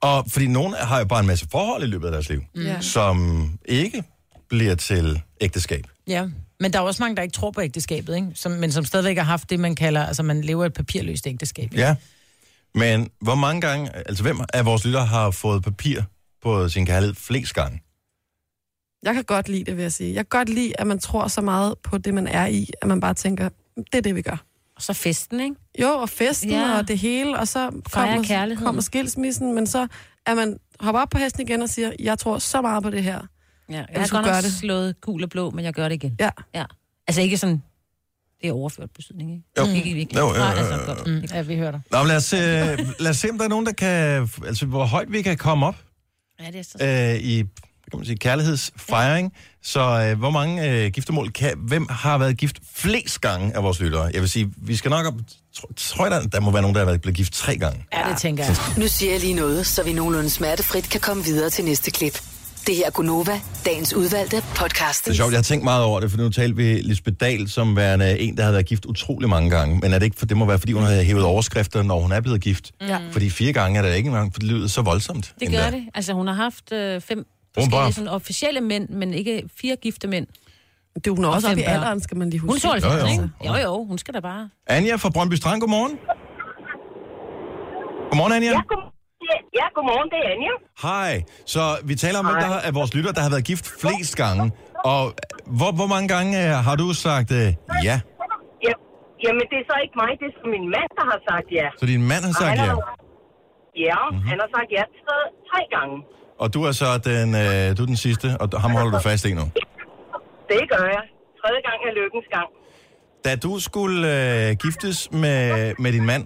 Og fordi nogen har jo bare en masse forhold i løbet af deres liv, Ja. som ikke bliver til ægteskab. Ja. Men der er også mange, der ikke tror på ægteskabet, ikke? Som, men som stadigvæk har haft det, man kalder, altså man lever et papirløst ægteskab. Ikke? Ja. Men hvor mange gange, altså hvem af vores lyttere har fået papir på sin kærlighed flest gange? Jeg kan godt lide det, vil jeg sige. Jeg kan godt lide, at man tror så meget på det, man er i, at man bare tænker, det er det, vi gør. Og så festen, ikke? Jo, og festen Ja. og det hele, og så kommer, kommer skilsmissen, men så er man hopper op på hesten igen og siger, jeg tror så meget på det her. Ja, jeg har skulle godt nok gøre det. slået gul og blå, men jeg gør det igen. Ja. ja. Altså ikke sådan, det er overført betydning, ikke? Jo. Ikke i virkeligheden. Jo, jo, jo, Nej, jo, altså, jo. godt. Mm, ja, vi hører dig. Nå, men lad os, øh, lad os se, om der er nogen, der kan... Altså, hvor højt vi kan komme op Ja, det er så... øh, i kan man sige, kærlighedsfejring. Så øh, hvor mange øh, giftermål kan... Hvem har været gift flest gange af vores lyttere? Jeg vil sige, vi skal nok op... Tror, tror jeg, der, der må være nogen, der har været blevet gift tre gange. Ja, det tænker jeg. Nu siger jeg lige noget, så vi nogenlunde smertefrit kan komme videre til næste klip. Det her er Gunova, dagens udvalgte podcast. Det er sjovt, jeg har tænkt meget over det, for nu talte vi Lisbeth Dahl som værende en, der har været gift utrolig mange gange. Men er det ikke, for det må være, fordi hun har hævet overskrifter, når hun er blevet gift? Ja. Fordi fire gange er det ikke engang, for det lyder så voldsomt. Det endda. gør det. Altså, hun har haft øh, fem bare- forskellige sådan, officielle mænd, men ikke fire gifte mænd. Det, hun er Og også oppe i alderen, skal man lige Hun er huske. 92, Jo, jo. ikke? Jo, jo, hun skal da bare. Anja fra Brøndby Strand, godmorgen. Godmorgen, Anja. Ja, god, ja, ja, godmorgen, det er Anja. Hej. Så vi taler om, hvem der af vores lytter, der har været gift flest gange. Og hvor, hvor mange gange øh, har du sagt øh, ja? Ja, jamen, det er så ikke mig, det er så min mand, der har sagt ja. Så din mand har Og sagt han ja. har- Ja, mm-hmm. han har sagt ja tre, tre gange. Og du er så den, øh, du er den sidste, og ham holder du fast i nu. Det gør jeg. Tredje gang er lykkens gang. Da du skulle øh, giftes med, med din mand,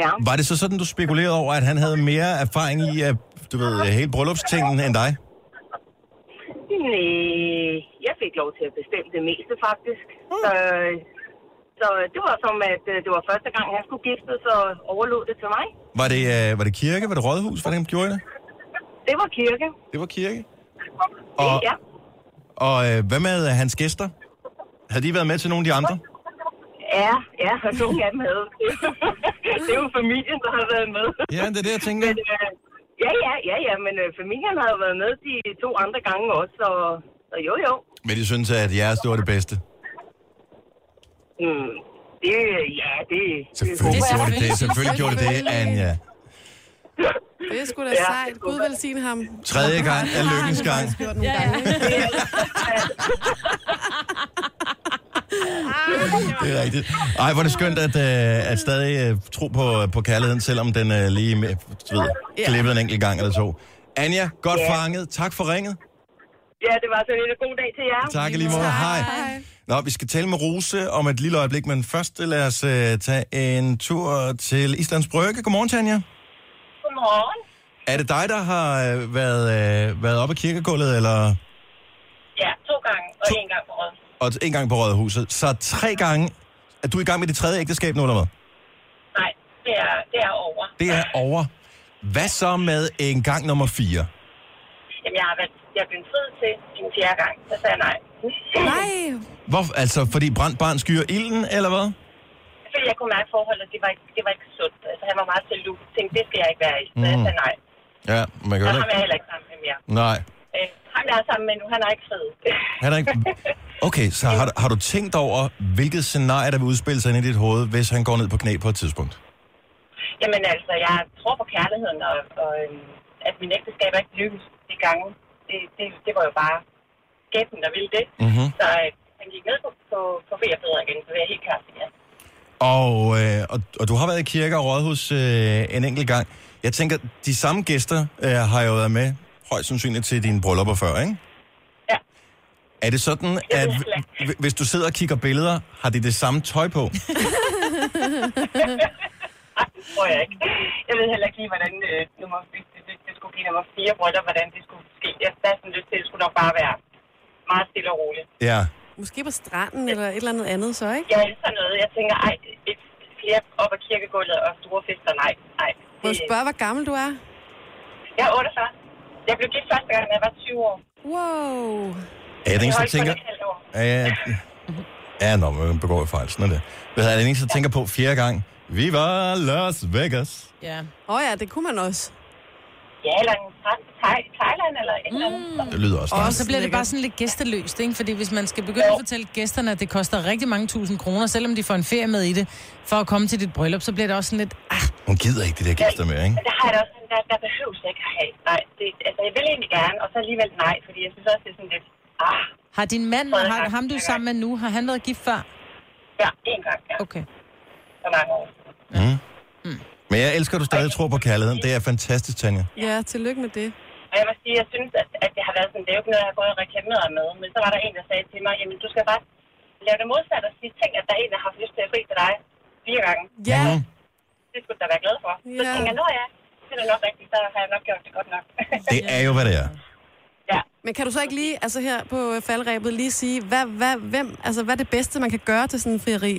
Ja. var det så sådan, du spekulerede over, at han havde mere erfaring i, at, du ved, hele bryllupstingen end dig? Nej, jeg fik lov til at bestemme det meste, faktisk. Så, så det var som, at øh, det var første gang, han skulle giftes, og overlod det til mig. Var det, øh, var det kirke? Var det rådhus? Hvordan gjorde I det? Det var kirke. Det var kirke. Og... Ja. Og øh, hvad med hans gæster? Havde de været med til nogle af de andre? Ja, ja, og nogle af dem havde. det er jo familien, der har været med. Ja, det er det, jeg tænker. Men, øh, ja, ja, ja, ja, men øh, familien har jo været med de to andre gange også, og, og jo, jo. Men de synes, at jeres det var det bedste. Mm, det, ja, det... Selvfølgelig det, gjorde det det. Selvfølgelig gjorde det det, Anja. Det er sgu da Ja, sejt. Gud velsigne ham. Tredje gang er lykkens gang. Gange, ikke? Det er rigtigt. Ej, hvor er det skønt at, øh, at stadig øh, tro på, på kærligheden, selvom den er lige med, du ved, glippet en enkelt gang eller to. Anja, godt Ja. fanget. Tak for ringet. Ja, det var så lidt god dag til jer. Tak lige måde. Hej. Nå, vi skal tale med Rose om et lille øjeblik, men først lad os øh, tage en tur til Islands Brygge. Godmorgen, Tanja. Godmorgen. Er det dig, der har øh, været, øh, været oppe i kirkegulvet, eller Ja, to gange og en gang på råd. Og en gang på Rådhuset? Så tre gange. Er du i gang med dit tredje ægteskab nu, eller hvad? Nej, det er, det er over. Det er over. Hvad så med en gang nummer fire? Jamen, jeg har været, jeg er blevet til en fjerde gang. Så sagde jeg nej. Nej. Hvor, altså, fordi brændt barn skyer ilden, eller hvad? Fordi jeg kunne mærke forholdet, det var ikke, det var ikke sundt. Altså, han var meget til. Jeg tænkte, det skal jeg ikke være i. Så jeg Mm. sagde nej. Ja, man kan Og er ikke... jeg heller ikke sammen med mere. Nej. Ham jeg er sammen med nu, han er ikke fed. Han er ikke... Okay, så har, du- har du tænkt over, hvilket scenarie, der vil udspille sig ind i dit hoved, hvis han går ned på knæ på et tidspunkt? Jamen altså, jeg tror på kærligheden, og, og øhm, at min ægteskab ikke lykkes de gange. Det, det, det var jo bare skæbnen, der ville det. Mhm. Så øh, han gik ned på, på, på B-bedre igen, så det er helt klart, ja. Og, øh, og, og du har været i kirke og rådhus øh, en enkelt gang. Jeg tænker, de samme gæster øh, har jo været med, højst sandsynligt til dine bryllupper før, ikke? Ja. Er det sådan, at hv- hvis du sidder og kigger billeder, har de det samme tøj på? det tror jeg ikke. Jeg ved heller ikke lige, hvordan øh, nummer, det, det, det, det skulle give nummer fire bryllup, hvordan det skulle ske. Jeg har sådan lyst til, at det skulle nok bare være meget stille og roligt. Ja. Måske på stranden eller et eller andet andet, så ikke? Jeg elsker noget. Jeg tænker, ej, et flere op ad kirkegulvet og store fester, nej, nej. Må jeg spørge, hvor gammel du er? Jeg er 48. Jeg blev gift første gang, da jeg var 20 år. Wow. Er jeg den eneste, der tænker... Ja, ja, ja nå, man begår jo fejl, sådan er det. Hvad er det eneste, der tænker på fjerde gang? Vi var Las Vegas. Ja. Åh oh ja, det kunne man også. Ja, Thai- Thailand eller et eller andet. Det lyder også Og så bliver det bare sådan lidt gæsteløst, ikke? Fordi hvis man skal begynde at fortælle gæsterne, at det koster rigtig mange tusind kroner, selvom de får en ferie med i det, for at komme til dit bryllup, så bliver det også sådan lidt, ah, Hun gider ikke de der gæster mere, ikke? Det har jeg også der, der behøves jeg ikke at have. Nej, det, altså jeg vil egentlig gerne, og så alligevel nej, fordi jeg synes også, det er sådan lidt, ah, har din mand, Tredje har, ham du er sammen med nu, har han været gift før? ja, en gang, ja, Okay. for mange år. siden. Mm. Men jeg elsker, at du stadig tror på kærligheden. Det er fantastisk, Tanja. Ja, tillykke med det. Og jeg må sige, jeg synes, at, at det har været sådan, det er jo ikke noget, jeg har gået og reklameret med, men så var der en, der sagde til mig, jamen du skal bare lave det modsatte og sige, tænk, at der er en, der har haft lyst til at fri til dig fire gange. Ja, Mhm. Det skulle du da være glad for. Så Ja. tænker jeg, nå ja, det er nok rigtigt, så har jeg nok gjort det godt nok. Det er jo, hvad det er. men kan du så ikke lige, altså her på faldrebet, lige sige, hvad, hvad, hvem, altså, hvad er det bedste, man kan gøre til sådan en frieri?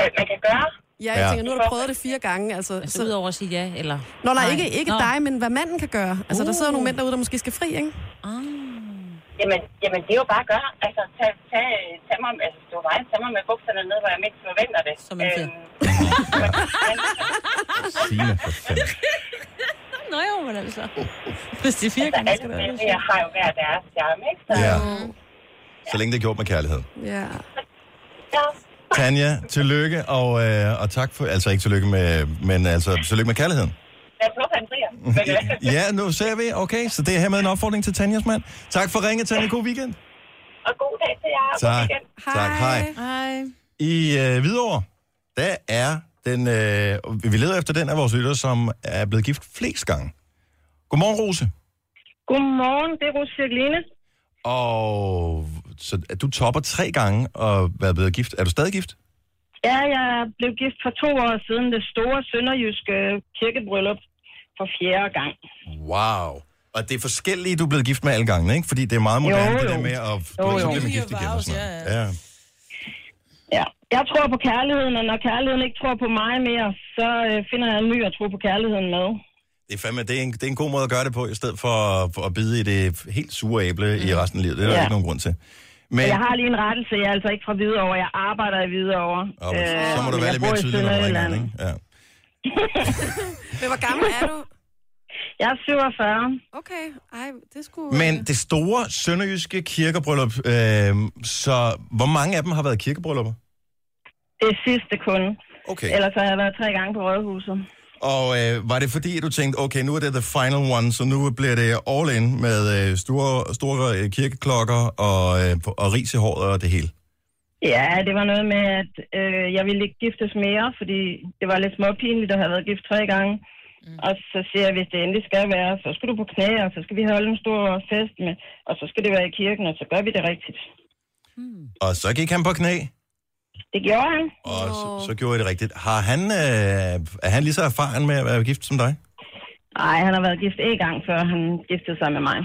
Øh, man kan gøre, Ja, jeg Ja. tænker, nu har du prøvet det fire gange, altså. Altså, Så, udover at sige ja, eller... Nå, nej, Nej. ikke, ikke Nå. dig, men hvad manden kan gøre. Altså, der sidder Uh. nogle mænd derude, der måske skal fri, ikke? Ah. Jamen, jamen, det er jo bare at gøre. Altså, tag, tag, tag mig, altså, det var tag mig med bukserne ned, hvor jeg mindst forventer det. Som en fed. Signe, for fanden. Nå jo, men altså. Hvis er fire altså, gange, alle skal det være mennesker har jo hver deres charme, ikke? Så, Ja. Så længe det er gjort med kærlighed. Ja. ja. Tanja, tillykke, og, øh, og tak for... Altså ikke tillykke med... Men altså, tillykke med kærligheden. Frier. Men, øh, Ja, nu ser vi. Okay, så det er hermed en opfordring til Tanjas mand. Tak for ringet, Tanja. God weekend. og god dag til jer. Tak. weekend. Tak, hej. hej. I øh, Hvidovre, der er den... Øh, vi leder efter den af vores lytter, som er blevet gift flest gange. Godmorgen, Rose. Godmorgen, det er Rose Cirkeline. Og så at du topper tre gange og været blevet gift. Er du stadig gift? Ja, jeg blev gift for to år siden det store sønderjyske kirkebryllup for fjerde gang. Wow. Og det er forskellige, du er blevet gift med alle gange, ikke? Fordi det er meget moderne, Jo, det der med at Jo, jo. man gift igen og sådan noget. Ja. Ja. Jeg tror på kærligheden, og når kærligheden ikke tror på mig mere, så øh, finder jeg en ny at tro på kærligheden med. Det er, fandme, det, er en, det er en god måde at gøre det på, i stedet for at, for at bide i det helt sure æble mm. i resten af livet. Det er der Ja. ikke nogen grund til. Men... Jeg har lige en rettelse, jeg er altså ikke fra Hvidovre, jeg arbejder i Hvidovre. og, så må du være lidt mere tydelig, når du ringer, ikke? Ja. Men hvor gammel er du? Jeg er 47. Okay, ej, det skulle... Men det store sønderjyske kirkebryllup, øh, så hvor mange af dem har været kirkebryllupper? Det sidste kun. Okay. Ellers har jeg været tre gange på Rådhuset. Og øh, var det fordi, at du tænkte, okay, nu er det the final one, så nu bliver det all in med øh, store, store øh, kirkeklokker og, øh, og ris i håret og det hele? Ja, det var noget med, at øh, jeg ville ikke giftes mere, fordi det var lidt småpinligt at have været gift tre gange. Mm. Og så siger jeg, hvis det endelig skal være, så skal du på knæ, og så skal vi holde en stor fest med, og så skal det være i kirken, og så gør vi det rigtigt. Og så gik han på knæ, Det gjorde han. og så, så gjorde I det rigtigt. Har han, øh, er han lige så erfaren med at være gift som dig? Nej, han har været gift en gang, før han giftede sig med mig.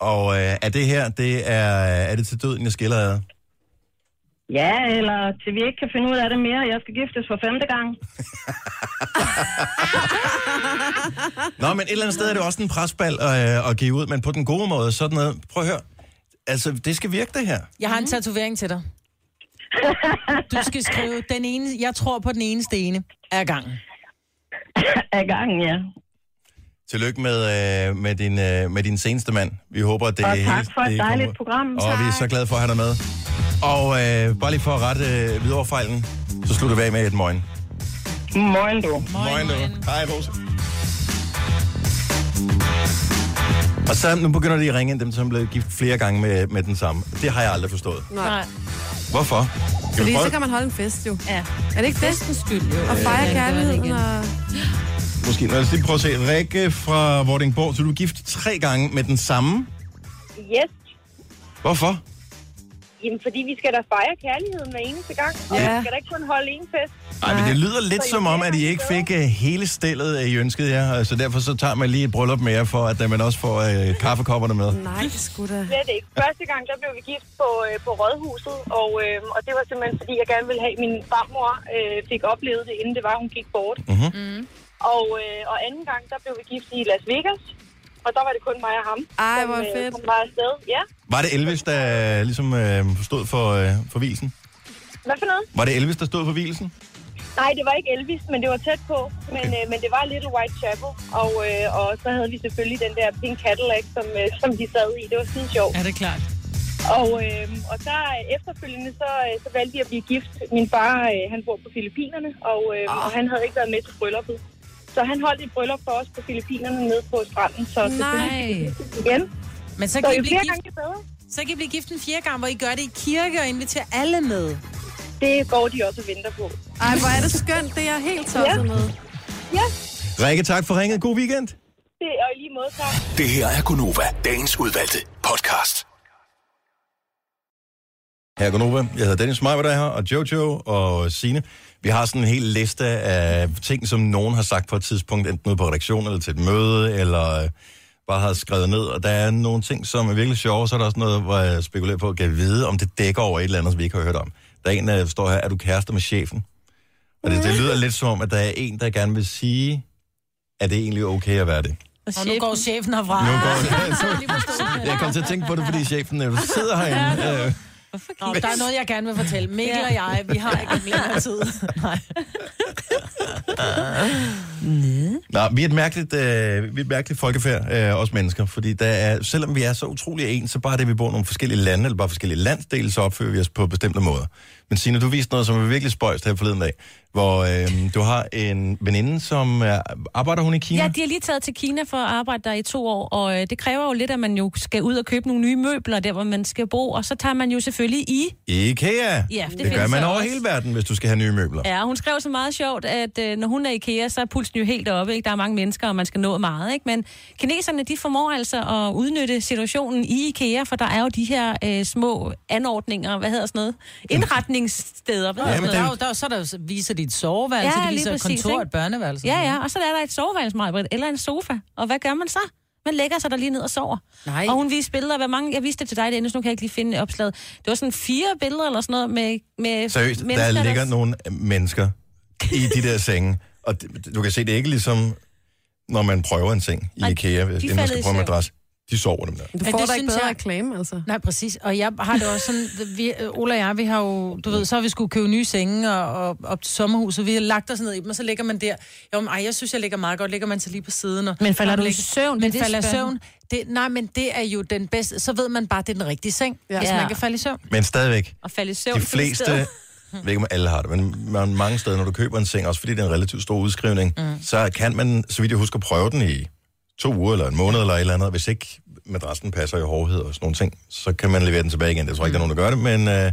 Og øh, er det her, det er, er det til døden, jeg skiller ad? Ja, eller til vi ikke kan finde ud af det mere. Jeg skal giftes for femte gang. Nå, men et eller andet sted er det også en presbal øh, at give ud, men på den gode måde, sådan noget. Prøv at høre. Altså, det skal virke det her. Jeg har en tatovering til dig. Du skal skrive, den ene, jeg tror på den eneste ene er gangen. Af gangen, ja. Tillykke med, øh, med, din, øh, med din seneste mand. Vi håber, at det Og hele... tak for et det dejligt kommer- program. Og vi er så glade for at have dig med. Og øh, bare lige for at rette øh, videre fejlen, så slutter vi af med et morgen. Morgen, du. Morgen, du. Hej, Rose. Og så nu begynder de at ringe ind, dem som er blevet gift flere gange med, med den samme. Det har jeg aldrig forstået. Nej. Hvorfor? Skal Fordi så kan man holde en fest jo. Ja. Er det ikke festens skyld jo? Og fejre kærligheden og... Måske. Lad os lige prøve at se. Rikke fra Vordingborg, så du er gift tre gange med den samme. Yes. Hvorfor? Jamen, fordi vi skal da fejre kærligheden hver eneste gang. Og Ja. vi skal da ikke kun holde en fest. Nej, men det lyder lidt som om, at I ikke fik uh, hele stillet, uh, I ønskede jer. Altså derfor så tager man lige et bryllup mere, for at uh, man også får uh, kaffekopperne med. Nej, det skulle da... Slet ikke. Første gang, der blev vi gift på, øh, på Rådhuset, og, øh, og det var simpelthen, fordi jeg gerne ville have, at min farmor øh, fik oplevet det, inden det var, hun gik bort. Mhm. Mm. Og, øh, og anden gang, der blev vi gift i Las Vegas, og der var det kun mig og ham, Ej, som, hvor øh, fedt. som var afsted. Ja, Var det Elvis, der ligesom uh, stod for, uh, for hvilsen? hvad for noget? Var det Elvis, der stod for hvilsen? Nej, det var ikke Elvis, men det var tæt på. Men, øh, men det var Little White Chapel. Og, øh, og så havde vi selvfølgelig den der Pink Cadillac, som, øh, som de sad i. Det var skide sjovt. Ja, det er klart. Og, øh, og så øh, efterfølgende, så, øh, så valgte vi at blive gift. Min far, øh, han bor på Filippinerne, og, øh, Ah. og han havde ikke været med til brylluppet. Så han holdt et bryllup for os på Filippinerne nede på stranden. Så giftes igen. Men så Så kan, I jo blive gift, gange, så kan I blive gift en fjerde gang, hvor I gør det i kirke og inviterer alle med. Det går de også og venter på. Ej, hvor er det skønt. Det er jeg helt tosset Ja. med. Ja, Rikke, tak for ringet. God weekend. det er i lige måde, tak. Det her er Gunova, dagens udvalgte podcast. Her er Gunova. Jeg hedder Dennis Meiber, der er her, og Jojo og Sine. Vi har sådan en hel liste af ting, som nogen har sagt på et tidspunkt, enten ude på redaktionen eller til et møde, eller øh, bare har skrevet ned. Og der er nogle ting, som er virkelig sjove, så er der også noget, hvor jeg spekulerer på at kan vide, om det dækker over et eller andet, som vi ikke har hørt om. Der er en, der står her, er du kærester med chefen? Og det, det lyder lidt som om, at der er en, der gerne vil sige, at det er egentlig okay at være det. Og nu går chefen herfra. Nu går Jeg kom til at tænke på det, fordi chefen øh, sidder herinde. Øh, Nå, der er noget, jeg gerne vil fortælle. Mikkel og jeg, vi har ikke længere tid. Nej. Nå, vi er et mærkeligt, øh, vi er et mærkeligt folkefærd, øh, os mennesker, fordi der er, selvom vi er så utrolig ens, så bare det, vi bor i nogle forskellige lande, eller bare forskellige landsdele, så opfører vi os på bestemte måder. Men Signe, du viste noget, som er virkelig spøjst her forleden dag, hvor øh, du har en veninde, som er, arbejder hun i Kina? Ja, de har lige taget til Kina for at arbejde der i to år, og øh, det kræver jo lidt, at man jo skal ud og købe nogle nye møbler der, hvor man skal bo, og så tager man jo selvfølgelig i. IKEA. Ja, det det gør man over også. hele verden, hvis du skal have nye møbler. Ja, hun skrev så meget sjovt, at øh, når hun er i IKEA, så er pulsen jo helt oppe. Ikke? Der er mange mennesker, og man skal nå meget. Ikke? Men kineserne, de formår altså at udnytte situationen i IKEA, for der er jo de her øh, små anordninger, hvad hedder sådan noget? Indretningssteder. Hvad Ja, men der, er jo- der, så der viser de et soveværelse, Ja, de lige viser præcis, kontor, et børneværelse. Ja, ja, og så er der et soveværelse, eller en sofa. Og hvad gør man så? Man lægger sig der lige ned og sover. Nej. Og hun viste billeder hvad mange... Jeg viste det til dig, Dennis, nu kan jeg ikke lige finde opslaget. Det var sådan fire billeder eller sådan noget med, med Seriøst, mennesker, der ligger der... nogle mennesker i de der senge, og det, du kan se, det er ikke ligesom, når man prøver en seng i IKEA, hvis inden man skal prøve en madras. De sover dem der. Du Ja, får det da ikke bedre jeg- reklame, altså. Nej, præcis. Og jeg har det også sådan, vi, Ola og jeg, vi har jo, du ved, så har vi skulle købe nye senge og, og op til sommerhuset. Vi har lagt os ned i dem, og så ligger man der. Jo, men, ej, jeg synes, jeg ligger meget godt. Ligger man så lige på siden. Og, Men falder og du i ligger- søvn? Men Det er falder spændende. søvn. Det, nej, men det er jo den bedste. Så ved man bare, det er den rigtige seng, ja. hvis Ja. man kan falde i søvn. Men stadigvæk, Og falde i søvn. de på det fleste, jeg ved ikke om alle har det, men man, mange steder, når du køber en seng, også fordi det er en relativt stor udskrivning, mm. så kan man, så vidt jeg husker, prøve den i to uger eller en måned eller et eller andet. Hvis ikke madrassen passer i hårdhed og sådan nogle ting, så kan man levere den tilbage igen. Jeg tror ikke, der er nogen, der gør det, men, øh,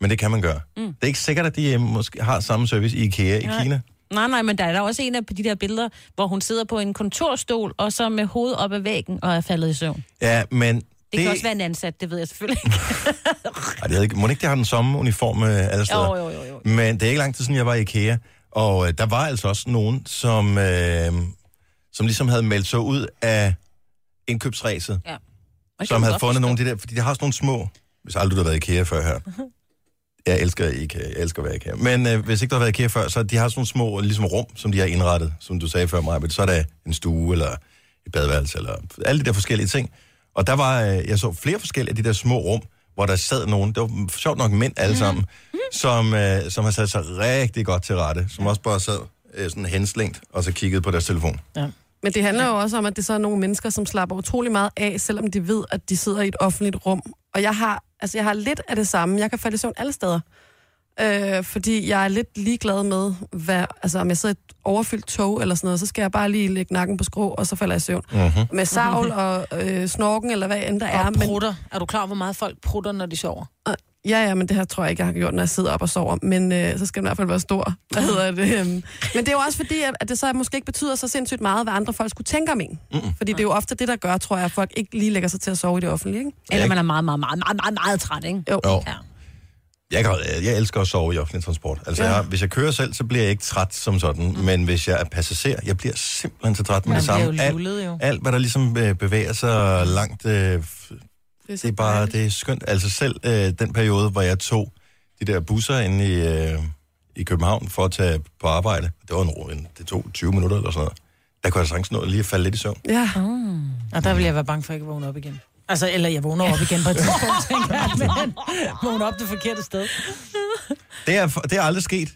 men det kan man gøre. Mm. Det er ikke sikkert, at de øh, måske har samme service i IKEA i Nej. Kina. Nej, nej, men der er der også en af de der billeder, hvor hun sidder på en kontorstol, og så med hovedet op ad væggen og er faldet i søvn. Ja, men Det, det kan også være en ansat, det ved jeg selvfølgelig ikke. Ej, det ikke. Må ikke, de har den samme uniform øh, alle steder? Jo, jo, jo, jo. Men det er ikke lang tid siden, jeg var i IKEA, og øh, der var altså også nogen, som, øh, som ligesom havde meldt sig ud af indkøbsræset, Ja. som havde fundet nogle af de der, fordi de har sådan nogle små, hvis aldrig du har været i IKEA før her. Jeg elsker IKEA, jeg elsker at være i IKEA. Men øh, hvis ikke du har været i IKEA før, så de har sådan nogle små ligesom rum, som de har indrettet, som du sagde før mig, så er der en stue, eller et badeværelse, eller alle de der forskellige ting. Og der var, øh, jeg så flere forskellige af de der små rum, hvor der sad nogen, det var sjovt nok mænd alle sammen, som, øh, som har sat sig rigtig godt til rette, som også bare sad øh, sådan henslængt, og så kiggede på deres telefon. Ja. Men det handler jo også om, at det så er nogle mennesker, som slapper utrolig meget af, selvom de ved, at de sidder i et offentligt rum. Og jeg har, altså jeg har lidt af det samme. Jeg kan falde i søvn alle steder. Øh, fordi jeg er lidt ligeglad med, hvad, altså om jeg sidder i et overfyldt tog eller sådan noget, så skal jeg bare lige lægge nakken på skrå, og så falder jeg i søvn. Mhm. Med savl og øh, snorken, eller hvad end der er. Og prutter. Er du klar, over, hvor meget folk prutter, når de sover? Ja, ja, men det her tror jeg ikke, jeg har gjort, når jeg sidder op og sover. Men øh, så skal den i hvert fald være stor. Hvad hedder det? øhm. Men det er jo også fordi, at- det så måske ikke betyder så sindssygt meget, hvad andre folk skulle tænke om en. Mm-mm. Fordi det er jo ofte det, der gør, tror jeg, at folk ikke lige lægger sig til at sove i det offentlige. Ikke? Eller man er meget, meget, meget, meget, meget, meget træt, ikke? Jo. Jo. Ja. Jeg, kan, jeg elsker at sove i offentlig transport. Altså, Ja. ja. jeg, hvis jeg kører selv, så bliver jeg ikke træt som sådan. Mm. Men hvis jeg er passager, jeg bliver simpelthen så træt med Man det samme. jo lullet, jo. alt, hvad der ligesom øh, bevæger sig langt, øh, f- det er bare det er skønt. Altså selv øh, den periode, hvor jeg tog de der busser inde i, øh, i København for at tage på arbejde, det var en, ro- en det tog 20 minutter eller sådan noget. Der kunne jeg sagtens nå lige at falde lidt i søvn. Ja. Mm. Og der vil jeg være bange for, at jeg ikke vågne op igen. Altså, eller jeg vågner op igen på et tidspunkt, tænker jeg, men vågner op det forkerte sted. Det er, det er aldrig sket.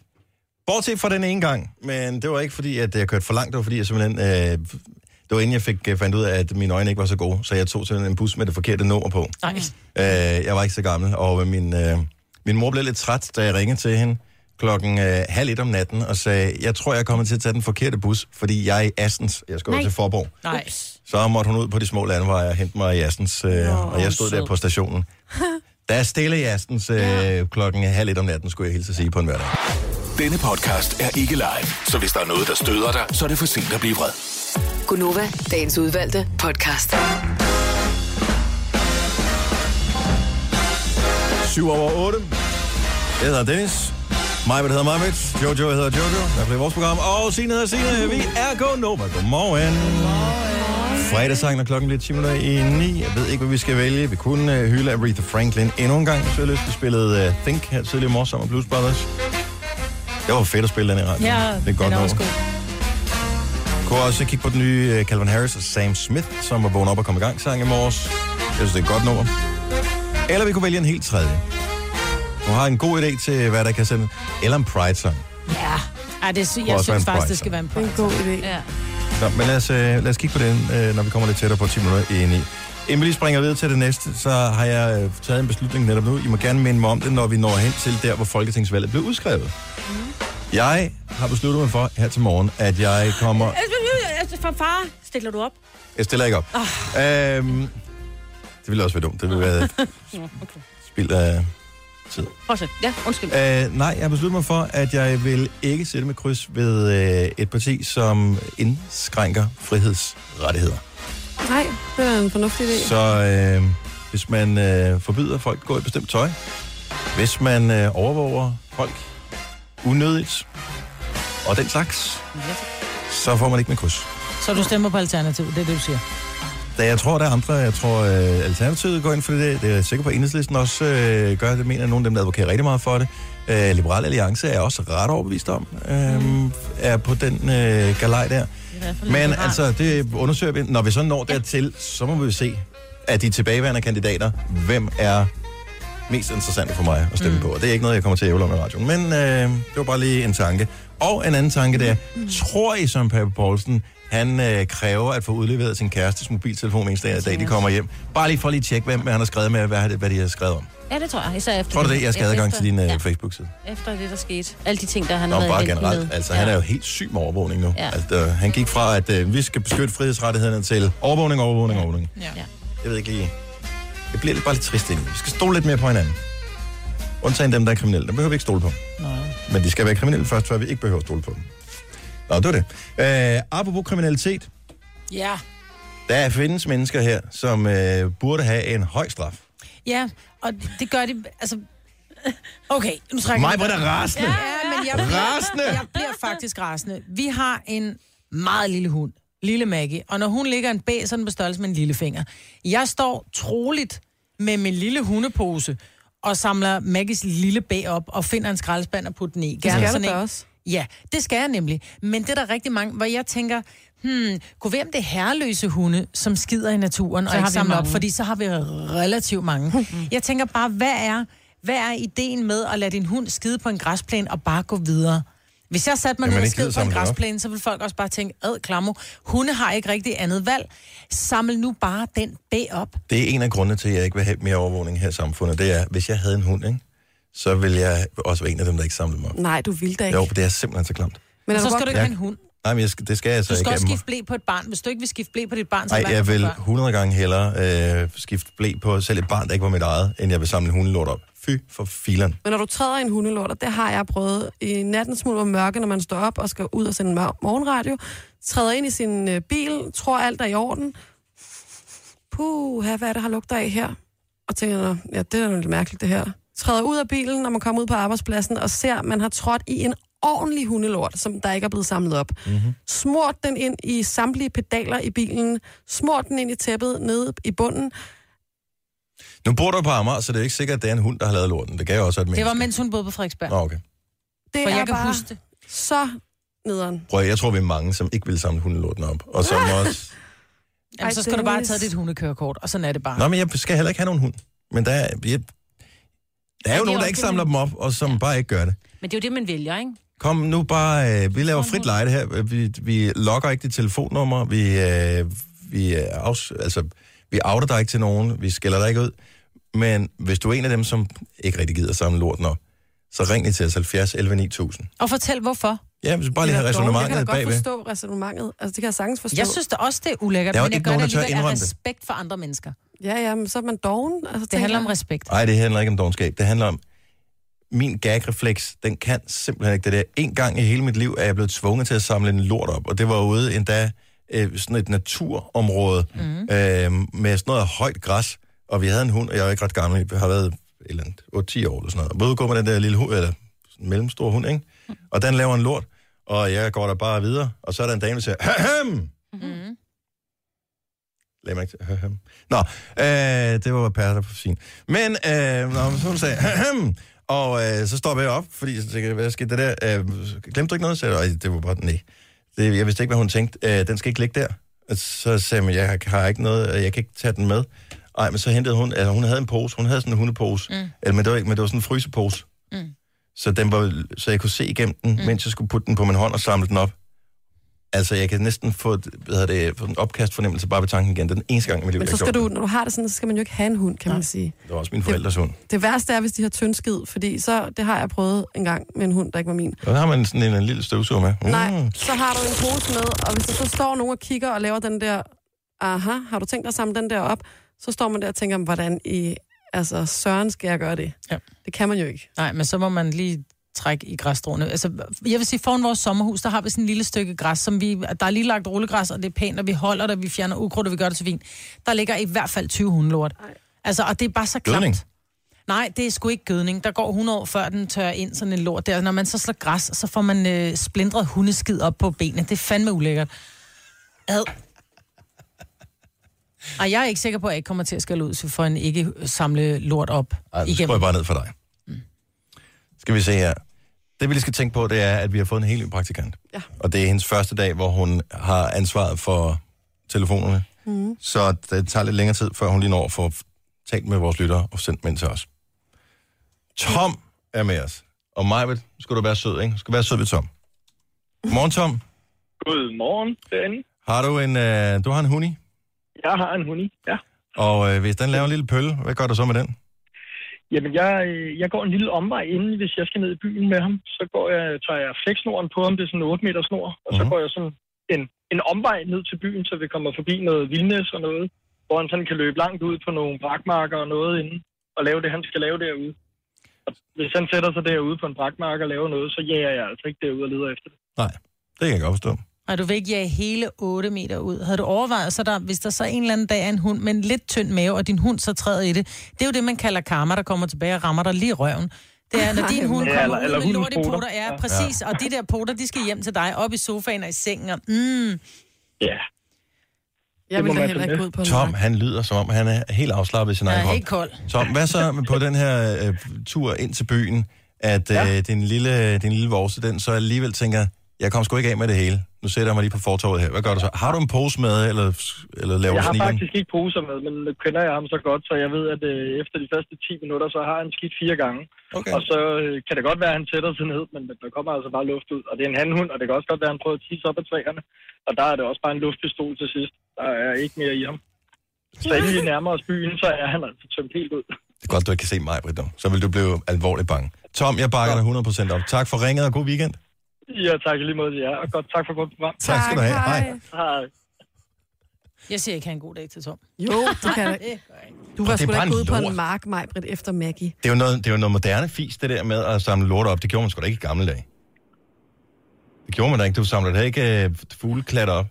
Bortset fra den ene gang, men det var ikke fordi, at jeg kørte for langt, det var fordi, jeg simpelthen... Øh, det var inden jeg fik øh, fandt ud af, at mine øjne ikke var så gode, så jeg tog simpelthen en bus med det forkerte nummer på. Nej. Øh, jeg var ikke så gammel, og min, øh, min mor blev lidt træt, da jeg ringede til hende klokken øh, halv et om natten og sagde, jeg tror, jeg kommer til at tage den forkerte bus, fordi jeg er i Assens. Jeg skal over Nej. til Forborg. Nej. Så måtte hun ud på de små landeveje og hente mig i Assens, øh, Nå, og jeg stod der på stationen. Der er stille i Assens øh, klokken halv et om natten, skulle jeg hilse at sige på en hverdag. Denne podcast er ikke live, så hvis der er noget, der støder dig, så er det for sent at blive vred. Gunova, dagens udvalgte podcast. 7 over 8. Jeg hedder Dennis. Mig, hedder Majbet. Jojo hedder Jojo. Der bliver vores program. Og Signe hedder Signe. Vi er Go Nova. Godmorgen. Fredagssangen er klokken lidt 10 minutter i 9. Jeg ved ikke, hvad vi skal vælge. Vi kunne uh, hylde Aretha Franklin endnu en gang. Så lyst. Vi spillede uh, Think her tidligere i morges sammen med Blues Brothers. Det var fedt at spille den i radio. Ja, det er den godt er nummer. også god. Kunne også kigge på den nye uh, Calvin Harris og Sam Smith, som var vågnet op og kom i gang sang i morges. Jeg synes, det er et godt nummer. Eller vi kunne vælge en helt tredje. Du har en god idé til, hvad der kan sende. Eller en Pride-sang. Ja. Ej, det, også jeg synes faktisk, Pride det skal være en Det er en god idé. Ja. Nå, men lad os, øh, lad os kigge på den, øh, når vi kommer lidt tættere på 10 minutter i 9. Inden vi lige springer videre til det næste, så har jeg øh, taget en beslutning netop nu. I må gerne minde mig om det, når vi når hen til der, hvor Folketingsvalget blev udskrevet. Jeg har besluttet mig for her til morgen, at jeg kommer... For far, stiller du op? Jeg stiller ikke op. Oh. Øhm, det ville også være dumt. Det ville være okay. spild af tid. Fortsæt. Ja, undskyld. Øh, nej, jeg har besluttet mig for, at jeg vil ikke sætte med kryds ved øh, et parti, som indskrænker frihedsrettigheder. Nej, det er en fornuftig idé. Så øh, hvis man øh, forbyder folk at gå i bestemt tøj, hvis man øh, overvåger folk unødigt, og den slags, så får man ikke med kryds. Så du stemmer på Alternativ, det er det, du siger. Da jeg tror, der er andre, jeg tror, øh, Alternativet går ind for det, det er jeg sikker på, at Enhedslisten også øh, gør det, mener nogle af dem, der advokerer rigtig meget for det. Øh, Liberal Alliance er også ret overbevist om, øh, er på den øh, galej der. Men altså, det undersøger vi. Når vi så når dertil, så må vi se, at de tilbageværende kandidater, hvem er mest interessante for mig at stemme mm. på. Og det er ikke noget, jeg kommer til at ævle om i radioen. Men øh, det var bare lige en tanke. Og en anden tanke der. Tror I, som Pape Poulsen, han øh, kræver at få udleveret sin kærestes mobiltelefon en dag, dag de kommer hjem. Bare lige for at lige tjekke, hvem han har skrevet med, hvad, hvad de har skrevet om. Ja, det tror jeg. Især efter Tror du det? Jeg skal have adgang til din øh, ja, Facebook-side. Efter det, der skete. Alle de ting, der han Nå, har været bare generelt. med. Altså, han er jo helt syg med overvågning nu. Ja. Altså, øh, han gik fra, at øh, vi skal beskytte frihedsrettighederne til overvågning, overvågning, overvågning. Ja. Jeg ved ikke lige. Det bliver lidt bare lidt trist egentlig. Vi skal stole lidt mere på hinanden. Undtagen dem, der er kriminelle. Dem behøver vi ikke stole på. Nej. Men de skal være kriminelle først, før vi ikke behøver at stole på dem. Nå, det var det. Øh, apropos kriminalitet. Ja. Der findes mennesker her, som øh, burde have en høj straf. Ja, og det gør de, altså... Okay, nu trækker Mig jeg var da rasende. Ja, men jeg bliver, Rasende. jeg bliver faktisk rasende. Vi har en meget lille hund, lille Maggie, og når hun ligger en bæ, så er den på størrelse med en lille finger. Jeg står troligt med min lille hundepose og samler Maggies lille bæ op og finder en skraldespand og putter den i. Det skal sådan en- også. Ja, det skal jeg nemlig. Men det er der rigtig mange, hvor jeg tænker, hmm, kunne hvem det er herreløse hunde, som skider i naturen Så og har ikke samler op, fordi så har vi relativt mange. jeg tænker bare, hvad er, hvad er ideen med at lade din hund skide på en græsplæne og bare gå videre? Hvis jeg satte mig Jamen, ned og skide på en græsplæne, så vil folk også bare tænke, ad klammer, hunde har ikke rigtig andet valg. Samle nu bare den bæ op. Det er en af grundene til, at jeg ikke vil have mere overvågning her i samfundet. Det er, hvis jeg havde en hund, ikke, så ville jeg også være en af dem, der ikke samlede mig op. Nej, du vil da ikke. Jo, for det er simpelthen så klamt. Men så du skal du ikke have en hund. Nej, men jeg skal, det skal jeg så Du skal ikke. også skifte blæ på et barn. Hvis du ikke vil skifte blæ på dit barn, så Nej, jeg vil at få børn. 100 gange hellere øh, skifte blæ på selv et barn, der ikke var mit eget, end jeg vil samle en hundelort op. Fy for filen. Men når du træder i en hundelort, og det har jeg prøvet i natten smule og mørke, når man står op og skal ud og sende morgenradio, træder ind i sin øh, bil, tror alt er i orden. Puh, hvad er det, har lugter af her? Og tænker, "Nå, ja, det er da lidt mærkeligt, det her. Træder ud af bilen, når man kommer ud på arbejdspladsen, og ser, at man har trådt i en ordentlig hundelort, som der ikke er blevet samlet op. Mm-hmm. Smurt den ind i samtlige pedaler i bilen, smurt den ind i tæppet nede i bunden. Nu bor du på Amager, så det er ikke sikkert, at det er en hund, der har lavet lorten. Det jo også et Det menneske. var, mens hun boede på Frederiksberg. Nå, okay. Det For er jeg kan bare huske det. så nederen. Prøv, jeg tror, vi er mange, som ikke vil samle hundelorten op. Og som også... Jamen, så skal du bare have taget dit hundekørekort, og sådan er det bare. Nå, men jeg skal heller ikke have nogen hund. Men der er, jeg, der er jo nogen, der ikke samler dem op, og som bare ikke gør det. Men det er jo det, man vælger, ikke? Kom nu bare, øh, vi laver frit lejde her. Vi, vi logger ikke dit telefonnummer. Vi, øh, vi, øh, afs, altså, vi outer dig ikke til nogen. Vi skælder dig ikke ud. Men hvis du er en af dem, som ikke rigtig gider samle lorten op, så ring lige til os 70 11 9000. Og fortæl, hvorfor. Ja, hvis vi bare lige have Det kan jeg resonemanget da godt bagved. forstå resonemanget. Altså, det kan jeg sagtens forstå. Jeg synes da også, det er ulækkert, Der er men jeg ikke gør nogen, det alligevel af respekt for andre mennesker. Ja, ja, men så er man doven. Altså, Det handler om respekt. Nej, det handler ikke om dogenskab. Det handler om, min gag-refleks, den kan simpelthen ikke det der. En gang i hele mit liv er jeg blevet tvunget til at samle en lort op, og det var ude endda øh, sådan et naturområde mm. øh, med sådan noget højt græs, og vi havde en hund, og jeg er ikke ret gammel, jeg har været et eller andet 8-10 år eller sådan noget, og både med den der lille hund, eller sådan en mellemstor hund, ikke? Og den laver en lort, og jeg går der bare videre, og så er der en dame, der siger, Ahem! Mm. Lad mig ikke til. Nå, øh, det var perser for sin. Men, øh, nå, så hun sagde, og øh, så stopper jeg op, fordi så tænker jeg, hvad skete der der? Øh, glemte du ikke noget? Så jeg, "Ej, det var bare, nej. Det, jeg vidste ikke, hvad hun tænkte. Øh, den skal ikke ligge der. Og så sagde jeg, jeg har ikke noget, øh, jeg kan ikke tage den med. Nej, men så hentede hun, altså hun havde en pose, hun havde sådan en hundepose, mm. eller, men, det var ikke, men det var sådan en frysepose. Mm. Så, den var, så jeg kunne se igennem den, mm. mens jeg skulle putte den på min hånd og samle den op. Altså, jeg kan næsten få, et- hvad hedder det, få en opkast fornemmelse bare ved tanken igen. Det er den eneste gang i mit liv, Men så skal du, når du har det sådan, så skal man jo ikke have en hund, kan man sige. det. Det var også min forældres hund. Det værste er, hvis de har tyndskid, fordi så, det har jeg prøvet en gang med en hund, der ikke var min. Og der har man sådan en, en lille støvsuger med. Mm. Nej, så har du en pose med, og hvis der så står nogen og kigger og laver den der, aha, har du tænkt dig at samle den der op, så står man der og tænker, hvordan i, altså, søren skal jeg gøre det? Ja. Det kan man jo ikke. Nej, men så må man lige trække i græsstråene. Altså, jeg vil sige, foran vores sommerhus, der har vi sådan en lille stykke græs, som vi, der er lige lagt rullegræs, og det er pænt, og vi holder det, vi fjerner ukrudt, og vi gør det til vin. Der ligger i hvert fald 20 hundelort. Altså, og det er bare så klamt. Gødning? Nej, det er sgu ikke gødning. Der går 100 år, før den tør ind, sådan en lort der. Når man så slår græs, så får man øh, splindret hundeskid op på benene. Det er fandme ulækkert. Ad. Og jeg er ikke sikker på, at jeg ikke kommer til at skælde ud, så for en ikke samle lort op Ej, nu skruer jeg bare ned for dig. Skal vi se her. Det vi lige skal tænke på, det er, at vi har fået en helt ny praktikant. Ja. Og det er hendes første dag, hvor hun har ansvaret for telefonerne. Mm. Så det tager lidt længere tid, før hun lige når at få talt med vores lyttere og sendt dem ind til os. Tom er med os. Og Majbet, skal du være sød, ikke? Du skal være sød ved Tom. Godmorgen, Tom. Godmorgen, derinde. Har du en, øh, du har en huni, Jeg har en huni, ja. og øh, hvis den laver en lille pølle, hvad gør du så med den? Jamen, jeg, jeg går en lille omvej inden, hvis jeg skal ned i byen med ham. Så går jeg, tager jeg flexsnoren på ham, det er sådan en 8 meter snor, og så Mhm. går jeg sådan en, en omvej ned til byen, så vi kommer forbi noget vildnæs og noget, hvor han sådan kan løbe langt ud på nogle brakmarker og noget inden, og lave det, han skal lave derude. Og hvis han sætter sig derude på en brakmark og laver noget, så jager jeg altså ikke derude og leder efter det. Det kan jeg godt forstå. Og du vil ikke jage hele 8 meter ud. Havde du overvejet, så der, hvis der så en eller anden dag er en hund med en lidt tynd mave, og din hund så træder i det, det er jo det, man kalder karma, der kommer tilbage og rammer dig lige i røven. Det er, når din hund Ja, kommer eller- ud eller med lort i poter. Ja, Ja. præcis. Og de der poter, de skal hjem til dig, op i sofaen og i sengen. Og, mm. Ja. Jeg vil da heller ikke ud på Tom, han lyder som om, han er helt afslappet i sin Jeg egen er krop. helt kold. Tom, hvad så med på den her øh, tur ind til byen, at ja. øh, din lille, din lille vorse, den så alligevel tænker, jeg kommer sgu ikke af med det hele. Nu sætter jeg mig lige på fortorvet her. Hvad gør du så? Har du en pose med, eller, eller laver Jeg har snigeren? faktisk ikke poser med, men nu kender jeg ham så godt, så jeg ved, at øh, efter de første 10 minutter, så har han skidt fire gange. Okay. Og så øh, kan det godt være, at han sætter sig ned, men der kommer altså bare luft ud. Og det er en handhund, og det kan også godt være, at han prøver at tisse op ad træerne. Og der er det også bare en luftpistol til sidst. Der er ikke mere i ham. Så inden vi nærmer os byen, så er han altså tømt helt ud. Det er godt, du ikke kan se mig, Britt. Så vil du blive alvorligt bange. Tom, jeg bakker dig 100% op. Tak for ringet, og god weekend. Ja, tak lige måde til jer. Og godt, tak for godt program. Tak skal du have. Hej. Hej. Jeg siger ikke, have en god dag til Tom. Jo, det kan jeg. Du Og var det er sgu da bare ikke ude på en mark, Majbrit, efter Maggie. Det er jo noget, det er jo noget moderne fis, det der med at samle lort op. Det gjorde man sgu da ikke i gamle dage. Det gjorde man da ikke. Du samlede da ikke øh, fugleklatter op.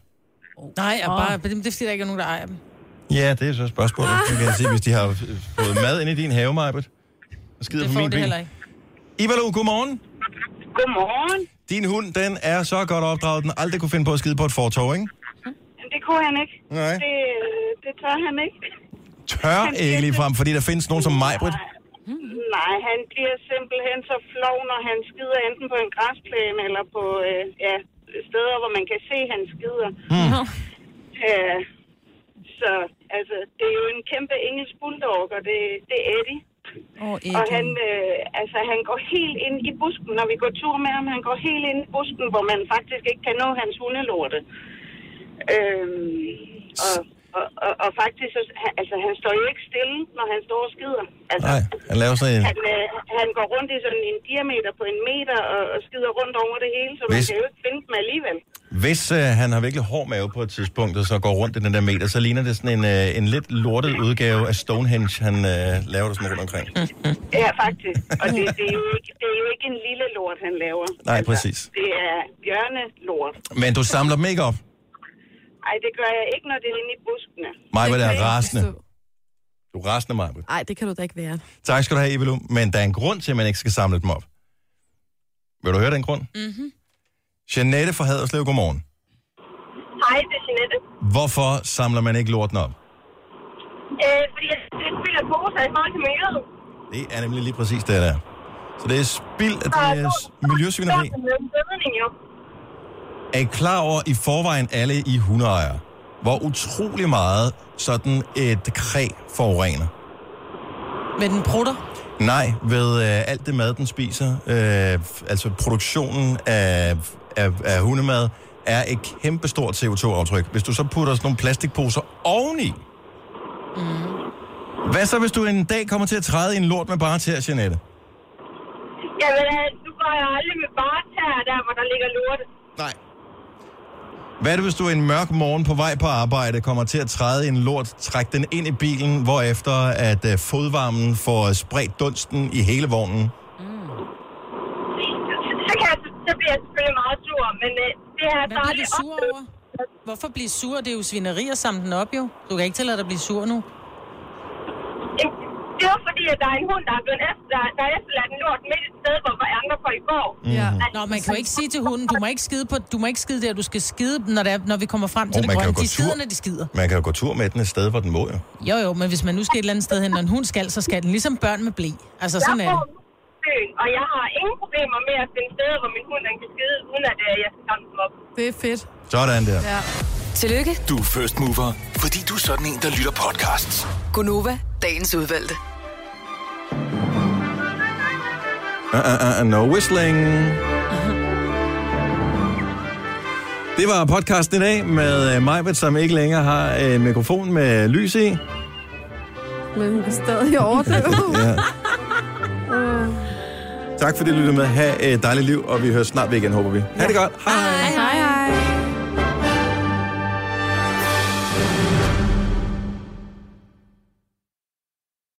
Nej, jeg bare, det det er fordi, der ikke er nogen, der ejer dem. Ja, det er så spørgsmålet. Det kan jeg sige, hvis de har øh, fået mad ind i din have, Majbet. Og skider Det på får min det bil. heller ikke. Ivalu, godmorgen. Godmorgen. Din hund, den er så godt opdraget, den aldrig kunne finde på at skide på et fortov, ikke? Det kunne han ikke. Nej. Det, det tør han ikke. Tør ikke lige frem, fordi der findes nogen som Majbrit. Nej, han bliver simpelthen så flov, når han skider enten på en græsplæne eller på øh, ja, steder, hvor man kan se, at han skider. Hmm. Øh, så altså, det er jo en kæmpe engelsk bulldog, og det, det er Eddie. Åh, og han, øh, altså, han går helt ind i busken, når vi går tur med ham. Han går helt ind i busken, hvor man faktisk ikke kan nå hans hundelorte. Øhm, og, og, og, og faktisk, så, han- altså, han står jo ikke stille, når han står og skider. Altså, Nej, han laver sådan en... han, øh, han går rundt i sådan en diameter på en meter og, og skider rundt over det hele, så man Hvis- kan jo ikke finde dem alligevel. Hvis øh, han har virkelig hård mave på et tidspunkt, og så går rundt i den der meter, så ligner det sådan en, øh, en lidt lortet udgave af Stonehenge, han øh, laver der sådan rundt omkring. Ja, faktisk. Og det, det, er jo ikke, det er jo ikke en lille lort, han laver. Nej, præcis. Det er bjørnelort. Men du samler dem ikke op. Ej, det gør jeg ikke, når det er inde i buskene. Mig var Det ikke rasende. Du er rasende, Maja. Nej, det kan du da ikke være. Tak skal du have, Evelyn. Men der er en grund til, at man ikke skal samle dem op. Vil du høre den grund? Mm-hmm. Jeanette fra Haderslev, godmorgen. Hej, det er Jeanette. Hvorfor samler man ikke lorten op? Øh, fordi jeg det spiller poser i forhold til miljøet. Det er nemlig lige præcis det, der. Så det er spild af det er s- miljøsvineri. Er I klar over i forvejen alle i hundeejere, hvor utrolig meget sådan et kræ forurener? Med den prutter? Nej, ved øh, alt det mad, den spiser. Øh, altså produktionen af, af, af hundemad er et kæmpestort CO2-aftryk. Hvis du så putter sådan nogle plastikposer oveni. Mm. Hvad så, hvis du en dag kommer til at træde i en lort med bare til Jeanette? Jamen, øh, nu går jeg aldrig med bare der, hvor der ligger lorte. Nej. Hvad er det, hvis du en mørk morgen på vej på arbejde kommer til at træde i en lort, træk den ind i bilen, hvorefter at uh, fodvarmen får spredt dunsten i hele vognen? Så, kan jeg, så bliver jeg selvfølgelig meget sur, men øh, det er Hvad bliver du sur over? Hvorfor blive sur? Det er jo svineri at samle den op, jo. Du kan ikke tillade dig at blive sur nu. Det var fordi, at der er en hund, der er blevet efter, der, der er efterladt en lort midt et sted, hvor andre går i går. Ja. Nå, man kan jo ikke sige til hunden, du må ikke skide, på, du må ikke skide der, du skal skide, når, det er, når vi kommer frem til Åh, det grønne. De skider, tur. når de skider. Man kan jo gå tur med den et sted, hvor den må jo. Jo, jo, men hvis man nu skal et eller andet sted hen, når en hund skal, så skal den ligesom børn med blæ. Altså, sådan er jeg det. Byen, og jeg har ingen problemer med at finde steder, hvor min hund den kan skide, uden at øh, jeg skal samle dem op. Det er fedt. Sådan der. Ja. Tillykke, Du er first mover, fordi du er sådan en, der lytter podcasts. Gunova, dagens udvalgte. Uh, uh, uh, no whistling. Det var podcasten i dag med uh, Majbet, som ikke længere har en mikrofon med lys i. Men hun kan stadig overdøve. Ja. Tak fordi du lyttede med. Ha' et dejligt liv, og vi høres snart ved igen, håber vi. Ha' det godt. Hej. Hej hej.